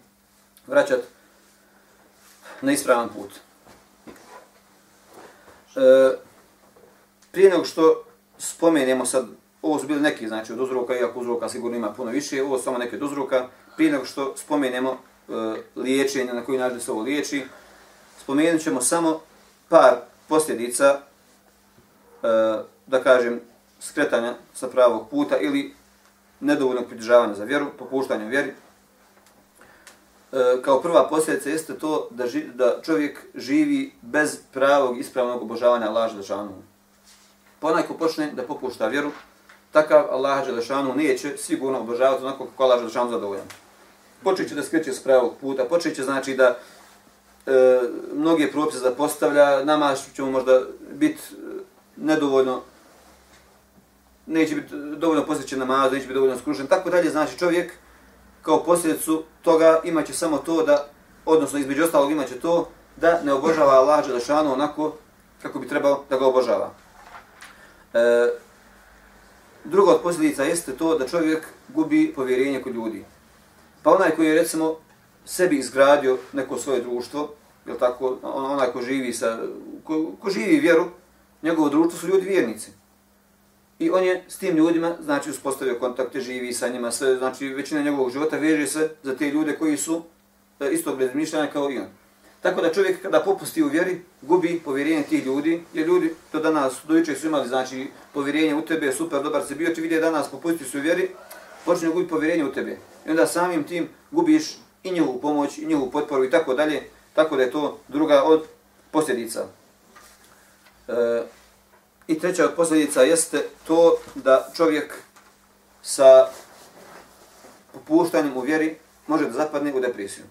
vraćati na ispravan put. E, prije nego što spomenemo sad, ovo su bili neki, znači od uzroka, iako uzroka sigurno ima puno više, ovo su samo neke od uzroka, prije nego što spomenemo E, liječenja, na koji način se ovo liječi, spomenut ćemo samo par posljedica, e, da kažem, skretanja sa pravog puta ili nedovoljnog pridržavanja za vjeru, popuštanja vjeri. E, kao prva posljedica jeste to da, ži, da čovjek živi bez pravog ispravnog obožavanja Allaha Đelešanu. Pa ko počne da popušta vjeru, takav Allah Đelešanu neće sigurno obožavati onako kako Allah Đelešanu zadovoljan. Počet će da skreće s pravog puta, počet će znači da e, mnoge propise da postavlja, nama ćemo možda biti e, nedovoljno neće biti dovoljno posvećen namaz, neće biti dovoljno skrušen, tako dalje, znači čovjek kao posljedicu toga imaće samo to da, odnosno između ostalog imaće to da ne obožava Allah Đelešanu onako kako bi trebao da ga obožava. E, druga od posljedica jeste to da čovjek gubi povjerenje kod ljudi. Pa onaj koji je recimo sebi izgradio neko svoje društvo, je tako, onaj ko živi sa, ko, ko živi vjeru, njegovo društvo su ljudi vjernici. I on je s tim ljudima, znači, uspostavio kontakte, živi sa njima, sve, znači, većina njegovog života veže se za te ljude koji su e, istog razmišljanja kao i on. Tako da čovjek kada popusti u vjeri, gubi povjerenje tih ljudi, jer ljudi to danas, dojuče su imali, znači, povjerenje u tebe, super, dobar se bio, ti vidi danas popusti su u vjeri, počne gubiti povjerenje u tebe. I onda samim tim gubiš i njihovu pomoć, i njihovu potporu i tako dalje, tako da je to druga od posljedica. E, I treća od posljedica jeste to da čovjek sa popuštanjem u vjeri može da zapadne u depresiju.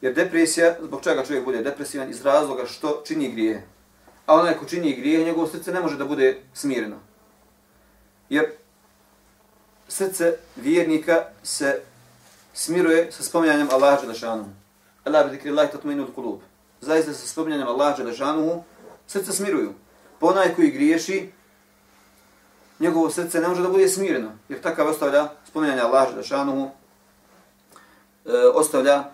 Jer depresija, zbog čega čovjek bude depresivan, iz razloga što čini grije. A onaj ko čini grije, njegovo srce ne može da bude smireno. Jer srce vjernika se smiruje sa spominjanjem Allaha Đelešanu. Allah bi zikri Allah tatminu od kulub. Zaista sa spominjanjem Allaha Đelešanu srce smiruju. Pa onaj koji griješi, njegovo srce ne može da bude smireno. Jer takav ostavlja spominjanje Allaha Đelešanu, e, ostavlja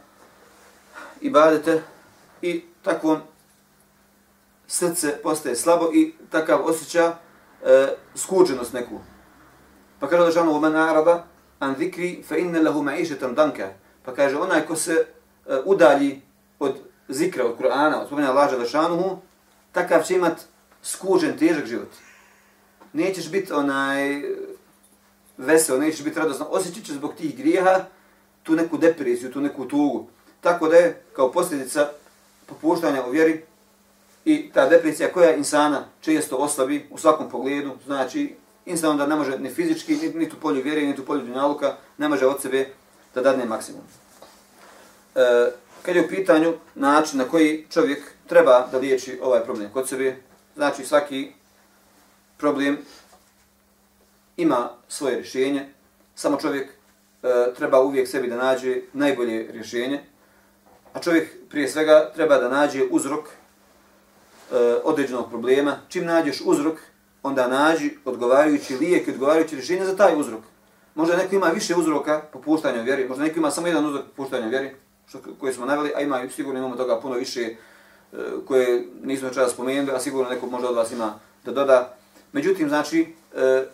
ibadete i takvom srce postaje slabo i takav osjeća e, skuđenost neku. Pa kaže Allahšanu u men araba, an zikri fa inne lahu ma'išetan danka. Pa kaže onaj ko se uh, udalji od zikra, od Kur'ana, od spomenja Allaha Đelešanuhu, takav će imat skužen, težak život. Nećeš biti onaj vesel, nećeš biti radosno. Osjećat će zbog tih grijeha tu neku depresiju, tu neku tugu. Tako da je kao posljedica popuštanja u vjeri i ta depresija koja insana često oslabi u svakom pogledu, znači insan onda ne može ni fizički, ni, ni tu polju vjere, ni tu polju dunjaluka, ne može od sebe da dadne maksimum. E, kad je u pitanju način na koji čovjek treba da liječi ovaj problem kod sebe, znači svaki problem ima svoje rješenje, samo čovjek e, treba uvijek sebi da nađe najbolje rješenje, a čovjek prije svega treba da nađe uzrok e, određenog problema. Čim nađeš uzrok, onda nađi odgovarajući lijek i odgovarajući rješenje za taj uzrok. Možda neko ima više uzroka popuštanja vjeri, možda neko ima samo jedan uzrok popuštanja vjeri, što, koje smo naveli, a ima, sigurno imamo toga puno više e, koje nismo čas spomenuli, a sigurno neko možda od vas ima da doda. Međutim, znači, e,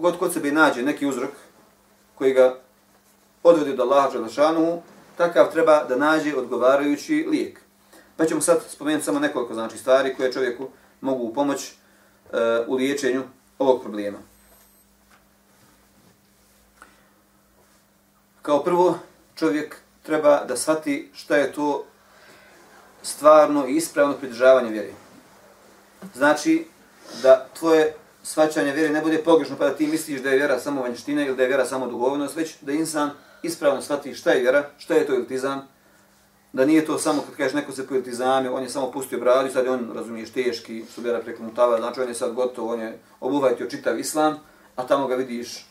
god kod sebe nađe neki uzrok koji ga odvodi do Allaha Đalešanu, takav treba da nađe odgovarajući lijek. Pa ćemo sad spomenuti samo nekoliko znači, stvari koje čovjeku mogu pomoći u liječenju ovog problema. Kao prvo, čovjek treba da shvati šta je to stvarno i ispravno pridržavanje vjere. Znači, da tvoje svačanje vjere ne bude pogrešno pa da ti misliš da je vjera samo vanjština ili da je vjera samo duhovnost, već da insan ispravno shvati šta je vjera, šta je to iltizam, da nije to samo kad kažeš neko se po on je samo pustio bradu sad on, razumiješ, teški, su vjera znači on je sad gotov, on je obuvajtio čitav islam, a tamo ga vidiš e,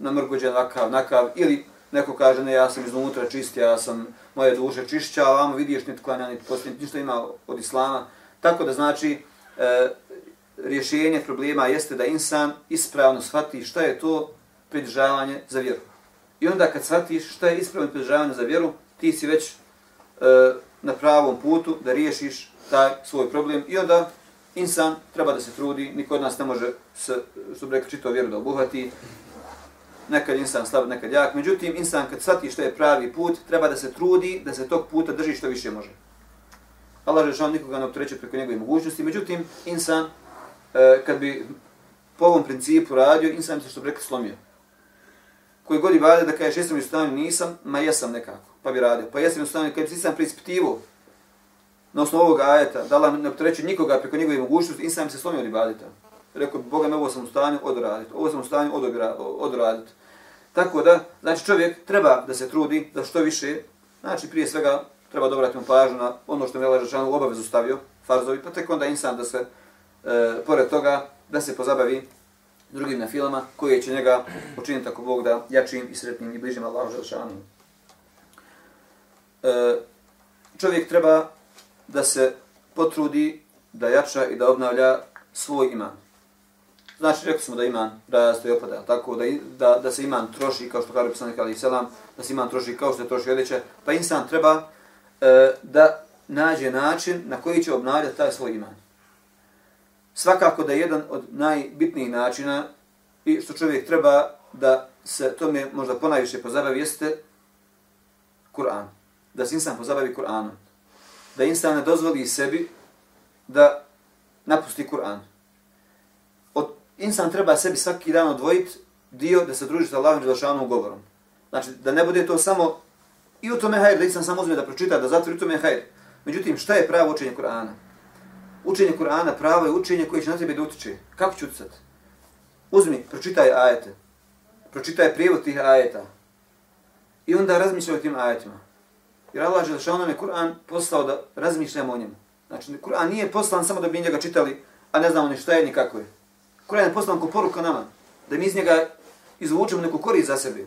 namrgođen nakav, nakav, ili neko kaže, ne, ja sam iznutra čist, ja sam moje duše čišća, a vamo vidiš niti klanja, niti poslije, ništa ima od islama. Tako da znači, e, rješenje problema jeste da insan ispravno shvati šta je to pridržavanje za vjeru. I onda kad shvatiš šta je ispravno pridržavanje za vjeru, ti si već e, na pravom putu da riješiš taj svoj problem i onda insan treba da se trudi, niko od nas ne može s, što bi rekao, čito vjeru da obuhvati, nekad insan slab, nekad jak. Međutim, insan kad shvati što je pravi put, treba da se trudi, da se tog puta drži što više može. Allah je nikoga ne optreće preko njegove mogućnosti. Međutim, insan, e, kad bi po ovom principu radio, insan bi se što bi rekao slomio. Koji god ibadet da kažeš jesam u stanju, nisam, ma jesam nekako, pa bi radio. Pa jesam u stanju, kad bi se preispitivo na osnovu ovog ajeta, da Allah ne optreće nikoga preko njegove mogućnosti, insan se slomio od ibadeta. Rekao, Boga me ovo sam u stanju odraditi, ovo sam u stanju odraditi. Tako da, znači čovjek treba da se trudi da što više, znači prije svega treba da obratimo pažnju na ono što mi je Allah u obavezu stavio, farzovi, pa tek onda insan da se, e, pored toga, da se pozabavi drugim na filama koje će njega učiniti tako Bog da jačim i sretnim i bližim Allahu Želšanu. E, čovjek treba da se potrudi da jača i da obnavlja svoj iman. Znači, rekli smo da iman raste i opada, tako da, da, da se iman troši, kao što kaže poslanik Ali Selam, da se iman troši kao što je troši odjeća, pa insan treba e, da nađe način na koji će obnavljati taj svoj iman. Svakako da je jedan od najbitnijih načina i što čovjek treba da se tome možda ponajviše pozabavi jeste Kur'an. Da se insan pozabavi Kur'anom. Da insan ne dozvoli sebi da napusti Kur'an Od, insan treba sebi svaki dan odvojiti dio da se druži sa Allahom Đelšanom govorom. Znači, da ne bude to samo i u tome hajr, da insan samo uzme da pročita, da zatvori u tome hajr. Međutim, šta je pravo učenje Kur'ana? Učenje Kur'ana pravo je učenje koje će na tebe da utiče. Kako će uticati? Uzmi, pročitaj ajete. Pročitaj prijevod tih ajeta. I onda razmišljaj o tim ajetima. Jer Allah Đelešanom je Kur'an poslao da razmišljamo o njemu. Znači, Kur'an nije poslan samo da bi njega čitali, a ne znamo ni šta je ni kako je. Kur'an je poslan ko poruka nama, da mi iz njega izvučemo neku korist za sebe.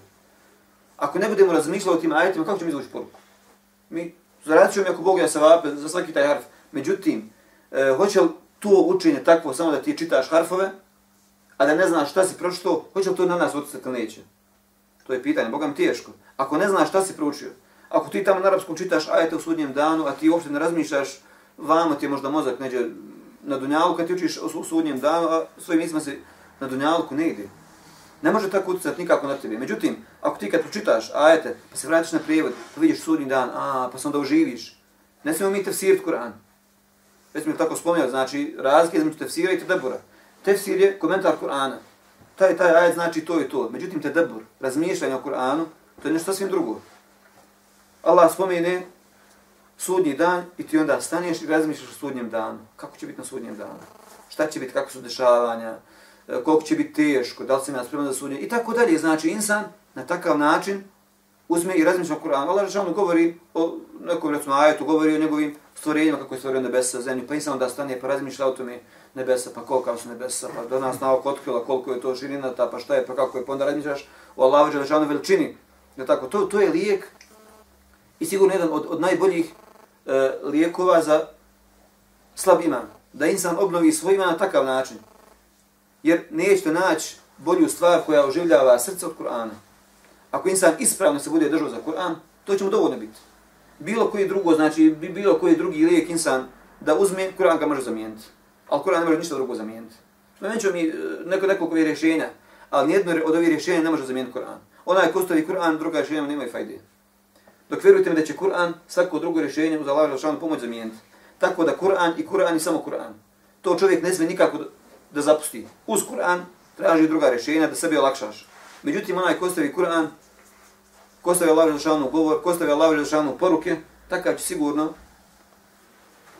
Ako ne budemo razmišljali o tim ajetima, kako ćemo izvući poruku? Mi zaradit ćemo jako Bog ja savape za svaki taj harf. Međutim, e, hoće li to učenje takvo samo da ti čitaš harfove, a da ne znaš šta si pročito, hoće li to na nas utjecati ili neće? To je pitanje, Boga mi teško. Ako ne znaš šta si proučio, ako ti tamo na arapskom čitaš ajete u sudnjem danu, a ti uopšte ne razmišljaš, vamo ti je možda mozak neđe na dunjalu kad ti učiš u sudnjem danu, a svojim mislima se na dunjalku ne ide. Ne može tako utjecati nikako na tebe. Međutim, ako ti kad pročitaš ajete, pa se vratiš na prijevod, pa vidiš sudnji dan, a, pa se onda uživiš. Ne smijemo mi tefsirit Kur'an. Već smo tako spomenuo, znači razlike između tefsira i tedebura. Tefsir je komentar Kur'ana. Taj, taj ajet znači to i to. Međutim, tedebur, razmišljanje o Kur'anu, to je nešto sasvim drugo. Allah spomene sudnji dan i ti onda staneš i razmišljaš o sudnjem danu. Kako će biti na sudnjem danu? Šta će biti, kako su dešavanja? E, koliko će biti teško? Da li sam ja spreman za sudnje? I tako dalje. Znači, insan na takav način uzme i razmišlja o Kur'anu. Allah Žešanu govori o nekom, recimo, ajetu, govori o njegovim stvorenjima, kako je stvorio nebesa, zemlju, pa insan da stane pa razmišlja o tome nebesa, pa koliko su nebesa, pa do nas naoko otkrila koliko je to širina ta, pa šta je, pa kako je, pa onda razmišljaš o Allahu Žešanu veličini. Je tako? To, to je lijek i sigurno jedan od, od najboljih e, lijekova za slab iman. Da insan obnovi svoj iman na takav način. Jer nećete naći bolju stvar koja oživljava srce od Kur'ana. Ako insan ispravno se bude držao za Kur'an, to će mu dovoljno biti. Bilo koji drugo, znači bilo koji drugi lijek insan da uzme, Kur'an ga može zamijeniti. Ali Kur'an ne može ništa drugo zamijeniti. Spomenut ću mi e, neko nekoliko rješenja, ali nijedno od ovih rješenja ne može zamijeniti Kur'an. Onaj ko stavi Kur'an, druga rješenja nema i fajde. Dok vjerujte mi da će Kur'an svako drugo rješenje uz Allah Želšanu pomoć zamijeniti. Tako da Kur'an i Kur'an i samo Kur'an. To čovjek ne smije nikako da, da zapusti. Uz Kur'an traži druga rješenja da sebi olakšaš. Međutim, onaj ko stavi Kur'an, ko stavi Allah Želešanu govor, ko stavi Allah Želešanu poruke, takav će sigurno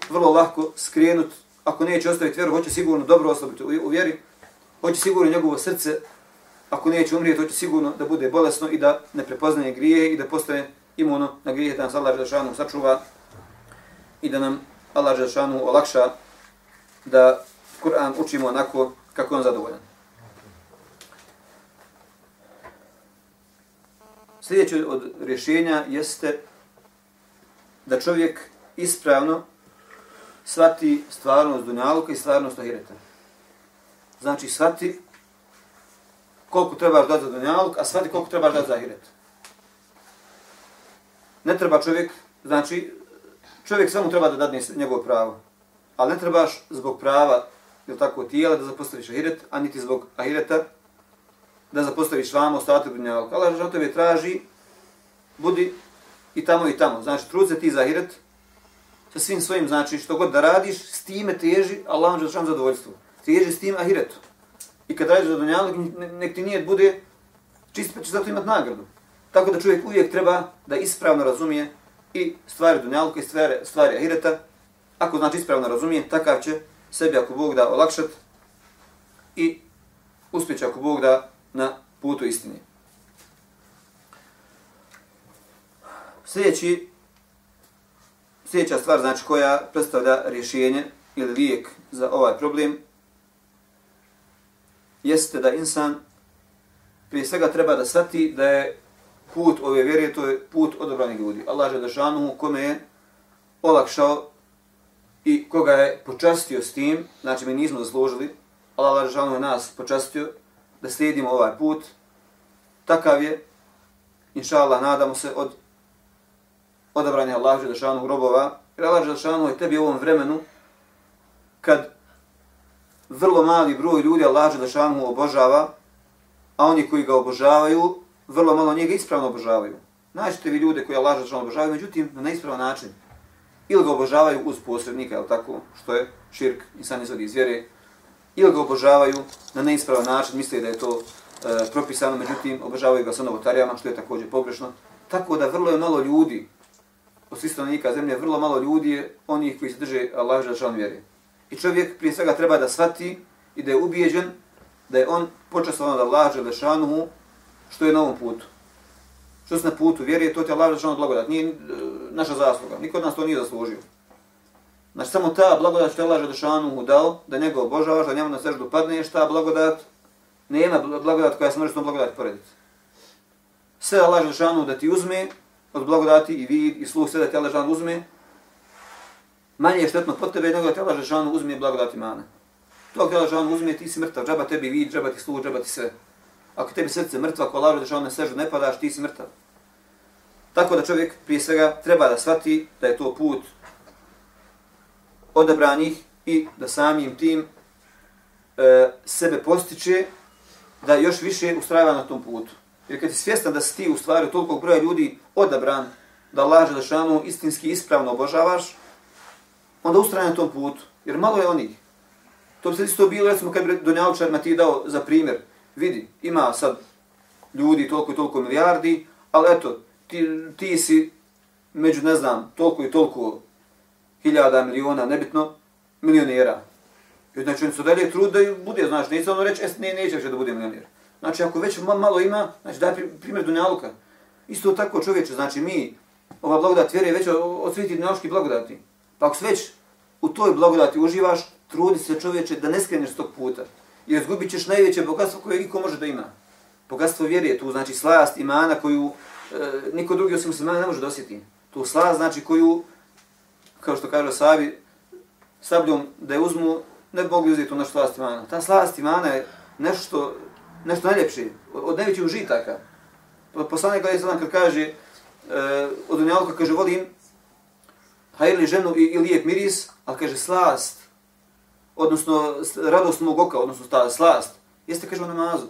vrlo lahko skrenut. Ako neće ostaviti vjeru, hoće sigurno dobro oslabiti u vjeri. Hoće sigurno njegovo srce, ako neće umrijeti, hoće sigurno da bude bolesno i da ne prepoznaje grije i da postane imuno na grijehe da nas Allah Želešanu sačuva i da nam Allah Želešanu olakša da Kur'an učimo onako kako on zadovoljan. Sljedeće od rješenja jeste da čovjek ispravno svati stvarnost dunjaluka i stvarnost ahireta. Znači, svati koliko trebaš dati za dunjaluk, a svati koliko trebaš dati za ahiret. Ne treba čovjek, znači, čovjek samo treba da dadne njegovo pravo. Ali ne trebaš zbog prava, ili tako, tijela da zapostaviš ahiret, a niti zbog ahireta da zapostaviš vama ostatak dunjaluka. Allah Žešan tebe traži, budi i tamo i tamo. Znači, trud se ti za hirat, sa svim svojim, znači, što god da radiš, s time teži, Allah Žešan zadovoljstvo. Teži s tim ahiretu. I kad radiš za dunjalog, nek ti nije bude čist, pa će zato imati nagradu. Tako da čovjek uvijek treba da ispravno razumije i stvari dunjaluka i stvari, stvari ahireta. Ako znači ispravno razumije, takav će sebi ako Bog da olakšat i uspjeće ako Bog da na putu istine. Sljedeći, sljedeća stvar znači koja predstavlja rješenje ili lijek za ovaj problem jeste da insan prije svega treba da shvati da je put ove vjere, to je put odobranih ljudi. Allah je dašanu kome je olakšao i koga je počastio s tim, znači mi nismo zaslužili, Allah je dašanu nas počastio da slijedimo ovaj put, takav je, inša Allah, nadamo se od odabranja Allah je robova, jer Allah je je tebi u ovom vremenu, kad vrlo mali broj ljudi Allah Želešanu obožava, a oni koji ga obožavaju, vrlo malo njega ispravno obožavaju. Naćete vi ljude koji Allah Želešanu obožavaju, međutim, na neispravan način. Ili ga obožavaju uz posrednika, je tako, što je širk, insan izvodi iz vjere, ili ga obožavaju na neispravan način, misle da je to e, propisano, međutim, obožavaju ga sa novotarijama, što je također pogrešno. Tako da vrlo je malo ljudi, od svih stanovnika zemlje, vrlo malo ljudi je onih koji se drže Allah Želešanu vjere. I čovjek prije svega treba da shvati i da je ubijeđen da je on počastovan da Allah Želešanuhu što je na ovom putu. Što se na putu vjeruje, to ti je Allah Želešanuhu blagodat. Nije e, naša zasluga. Niko od nas to nije zaslužio. Znači samo ta blagodat što je Allah Želešanuhu dao, da njega obožavaš, da njemu na seždu padne, ta blagodat, nema blagodat koja se može s tom blagodat porediti. Sve Allah Želešanu da ti uzme od blagodati i vid i sluh sve da ti Allah Želešanu uzme, manje je štetno pod tebe nego da ti Allah Želešanu uzme blagodati mana. To ako Allah Želešanu uzme, ti si mrtav, džaba tebi vid, džaba ti sluh, džaba ti sve. Ako tebi srce mrtva, ako Allah Želešanu na seždu ne padaš, ti si mrtav. Tako da čovjek prije svega treba da shvati da je to put odabranih i da samim tim e, sebe postiče da još više ustrajava na tom putu. Jer kad si svjestan da si ti u stvari toliko broja ljudi odabran da Allah Žešanu istinski ispravno obožavaš, onda ustraje na tom putu. Jer malo je onih. To bi se isto bilo, recimo, kad bi Donjavčarima ti dao za primjer. Vidi, ima sad ljudi toliko i toliko milijardi, ali eto, ti, ti si među, ne znam, toliko i toliko hiljada, miliona, nebitno, milionera. I znači, oni se dalje trud da bude, znaš, neće ono reći, es, ne, neće da bude milioner. Znači, ako već malo ima, znači, daj primjer Dunjaluka. Isto tako čovječe, znači, mi, ova blagodat vjere je već od svih ti blagodati. Pa ako već u toj blagodati uživaš, trudi se čovječe da ne skreneš s tog puta. Jer izgubit ćeš najveće bogatstvo koje niko može da ima. Bogatstvo vjere je tu, znači slast imana koju e, niko drugi osim muslimana ne može da osjeti. Tu slast znači koju, kao što kaže Sabi, sabljom da je uzmu, ne bi mogli uzeti ono slast imana. Ta slast imana je nešto, nešto najljepše, od najvećih užitaka. Pa poslanik gleda se kad kaže, e, od unjavka kaže, volim hajrli ženu i, i lijep miris, ali kaže slast, odnosno radost mog oka, odnosno ta slast, jeste kaže u namazu.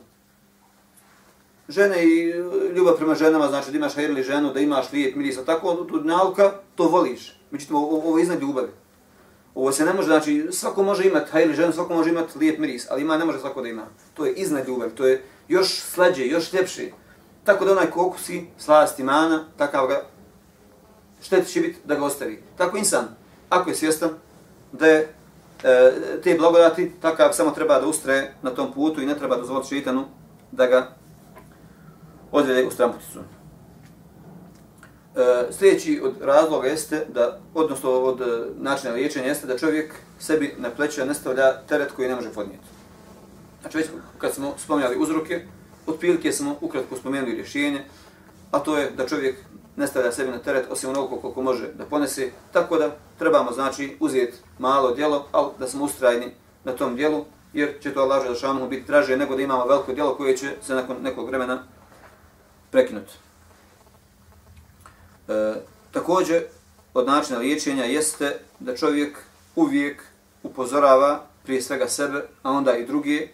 Žene i e, ljubav prema ženama, znači da imaš hajrli ženu, da imaš lijep miris, a tako tu nauka, to voliš. Međutim, ovo, ovo je iznad ljubavi. Ovo se ne može, znači, svako može imati hajrli ženu, svako može imati lijep miris, ali ima ne može svako da ima. To je iznad ljubavi, to je još slađe, još ljepše. Tako da onaj kokusi, slast imana, takav ga šteti će biti da ga ostavi. Tako insan, ako je svjestan da je e, te blagodati, takav samo treba da ustre na tom putu i ne treba dozvoliti šeitanu da ga odvede u stramputicu. E, sljedeći od razloga jeste da, odnosno od e, načina liječenja jeste da čovjek sebi na pleće ne stavlja teret koji ne može podnijeti. Znači već kad smo spominjali uzroke, otprilike smo ukratko spomenuli rješenje, a to je da čovjek ne stavlja sebi na teret osim onoliko koliko može da ponese. Tako da trebamo znači uzeti malo djelo, ali da smo ustrajni na tom djelu, jer će to Allah Želešanu biti draže nego da imamo veliko djelo koje će se nakon nekog vremena prekinuti. E, također, od načina liječenja jeste da čovjek uvijek upozorava prije svega sebe, a onda i druge,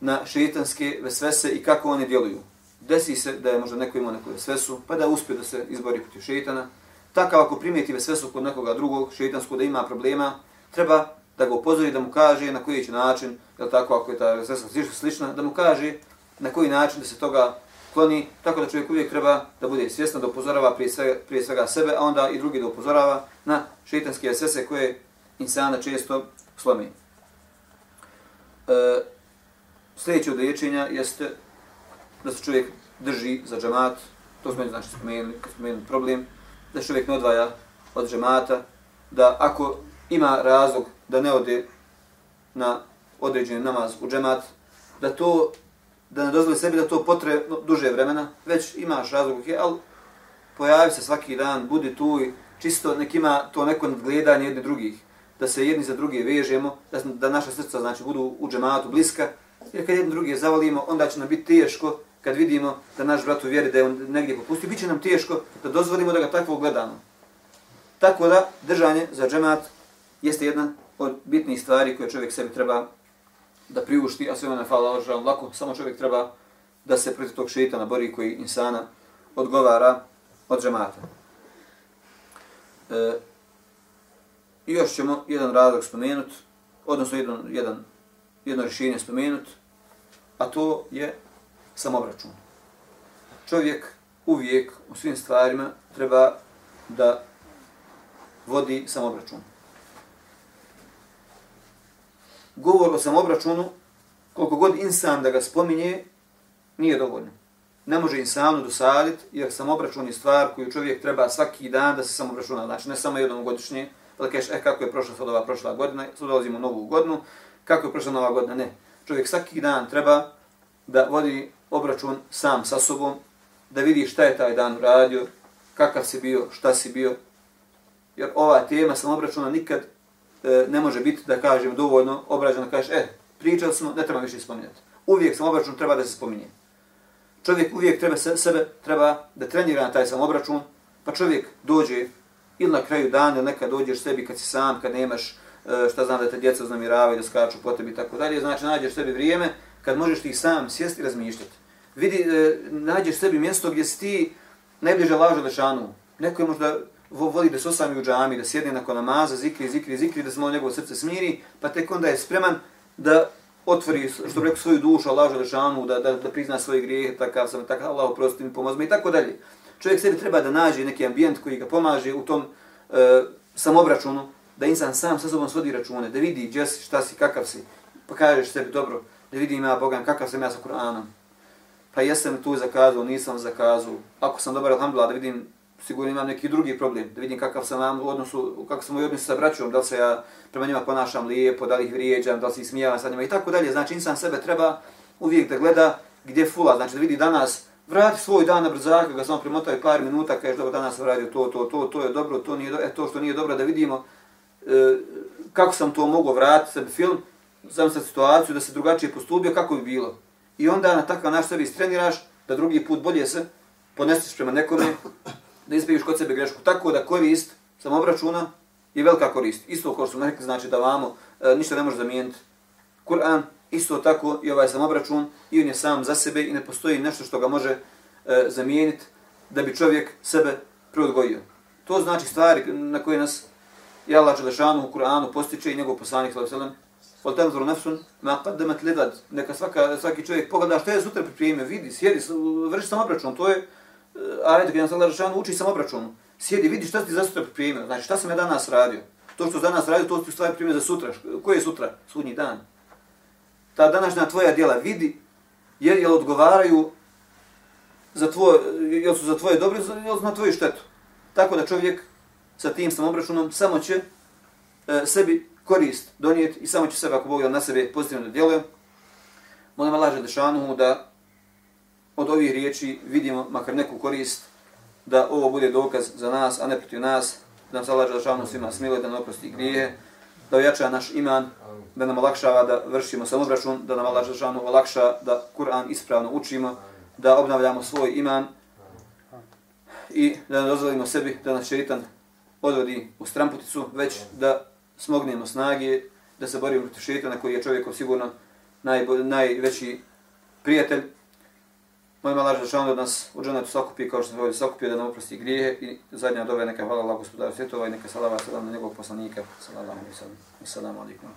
na šeitanske vesvese i kako one djeluju. Desi se da je možda neko imao neku vesvesu, pa da uspije da se izbori protiv šeitana. Takav ako primijeti vesvesu kod nekoga drugog šeitanskog da ima problema, treba da ga upozori, da mu kaže na koji će način, jel tako, ako je ta vesvesa slična, da mu kaže na koji način da se toga kloni, tako da čovjek uvijek treba da bude svjesno da upozorava prije svega, prije svega sebe, a onda i drugi da upozorava na šeitanske vesvese koje insana često slomi. E, sljedeće od liječenja jeste da se čovjek drži za džemat, to smo znači spomenuli, kad spomenuli problem, da se čovjek ne odvaja od džemata, da ako ima razlog da ne ode na određeni namaz u džemat, da to da ne dozvoli sebi da to potre duže vremena, već imaš razlog, ali pojavi se svaki dan, budi tu i čisto nek ima to neko nadgledanje jedni drugih, da se jedni za druge vežemo, da, da naša srca znači budu u džematu bliska, jer kad jedni druge zavolimo, onda će nam biti teško kad vidimo da naš brat u vjeri da je on negdje popustio, bit će nam teško da dozvolimo da ga takvo gledamo. Tako da, držanje za džemat jeste jedna od bitnih stvari koje čovjek sebi treba da priušti, a sve ono ne fala žal lako, samo čovjek treba da se protiv tog šeitana bori koji insana odgovara od džemata. E, još ćemo jedan razlog spomenut, odnosno jedan, jedan, jedno rješenje spomenut, a to je samobračun. Čovjek uvijek u svim stvarima treba da vodi samobračun. Govor o samobračunu, koliko god insan da ga spominje, nije dovoljno. Ne može insanu dosaditi, jer samobračun je stvar koju čovjek treba svaki dan da se samobračuna. Znači, ne samo jednom godišnje, pa da kažeš, e, kako je prošla sad ova prošla godina, sad dolazimo u novu godinu, kako je prošla nova godina, ne. Čovjek svaki dan treba da vodi obračun sam sa sobom, da vidi šta je taj dan uradio, kakav si bio, šta si bio. Jer ova tema samobračuna nikad E, ne može biti da kažem dovoljno obrađeno, kažeš, e, pričali smo, ne treba više spominjati. Uvijek sam obračun treba da se spominje. Čovjek uvijek treba se, sebe treba da trenira na taj sam obračun, pa čovjek dođe ili na kraju dana, ili nekad dođeš sebi kad si sam, kad nemaš e, šta znam da te djeca uznamiravaju, da skaču po tebi i tako dalje, znači nađeš sebi vrijeme kad možeš ti sam sjesti i razmišljati. Vidi, e, nađeš sebi mjesto gdje si ti najbliže lažu lešanu. Neko je možda voli da se osami u džami, da sjedne nakon namaza, zikri, zikri, zikri, da se malo njegovo srce smiri, pa tek onda je spreman da otvori, što bi rekao, svoju dušu, Allaho lešanu, da, da, da prizna svoje grijehe, takav sam, takav Allah oprosti mi, pomozi i tako dalje. Čovjek sebi treba da nađe neki ambijent koji ga pomaže u tom e, samobračunu, da insan sam sa sobom svodi račune, da vidi gdje si, šta si, kakav si, pa kažeš sebi, dobro, da vidim ja Boga, kakav sam ja sa Kur'anom. Pa jesam tu zakazao, nisam zakazao. Ako sam dobar, alhamdulillah, da vidim, sigurno imam neki drugi problem, da vidim kakav sam vam u odnosu, kako sam u odnosu sa braćom, da li se ja prema njima ponašam lijepo, da li ih vrijeđam, da li se ih smijavam sa njima i tako dalje. Znači, insan sebe treba uvijek da gleda gdje fula, znači da vidi danas, vrati svoj dan na brzaka, ga samo primotaju par minuta, kaže dobro, danas sam radio to, to, to, to je dobro, to nije dobro, e, to što nije dobro, da vidimo e, kako sam to mogao vratiti sebi film, sam sa situaciju da se drugačije postupio, kako bi bilo. I onda na takav naš sebi istreniraš da drugi put bolje se ponestiš prema nekome, da ispraviš kod sebe grešku. Tako da korist samobračuna je velika korist. Isto kao što smo rekli, znači da vamo e, ništa ne može zamijeniti. Kur'an, isto tako i ovaj samobračun, i on je sam za sebe i ne postoji nešto što ga može e, zamijeniti da bi čovjek sebe preodgojio. To znači stvari na koje nas je Allah Đelešanu u Kur'anu postiče i njegov poslanik sallallahu Fal tanzur nefsun, ma qaddamat ligad. Neka svaka svaki čovjek pogleda što je sutra pripremio, vidi, sjedi, vrši sam obračun, to je ajet gdje nas Allah uči sam obračunu. Sjedi, vidi šta si za sutra pripremio. Znači šta sam ja danas radio? To što danas radio, to ti stvari pripremio za sutra. Koje je sutra? Sudnji dan. Ta današnja tvoja djela vidi jer jel odgovaraju za tvoje, jel su za tvoje dobro, jel su na tvoju štetu. Tako da čovjek sa tim samobračunom samo će e, sebi korist donijeti i samo će sebe, ako Bog na sebe pozitivno djeluje. Molim Allah Želešanu da od ovih riječi vidimo makar neku korist, da ovo bude dokaz za nas, a ne protiv nas, da nam salađa državno svima smiluje, da nam oprosti grije, da ojača naš iman, da nam olakšava da vršimo samobračun, da nam Allah državno olakša da Kur'an ispravno učimo, da obnavljamo svoj iman i da ne dozvolimo sebi da nas šeitan odvodi u stramputicu, već da smognemo snage, da se borimo protiv šeitana koji je čovjekom sigurno najbolj, najveći prijatelj. Molim Allah da da nas u džanetu sakupi kao što se ovdje sakupio da nam oprosti grijehe i zadnja dove neka hvala Allah gospodaru svjetova i neka salava salam na njegovog poslanika. Salamu alaikum. Salamu alaikum.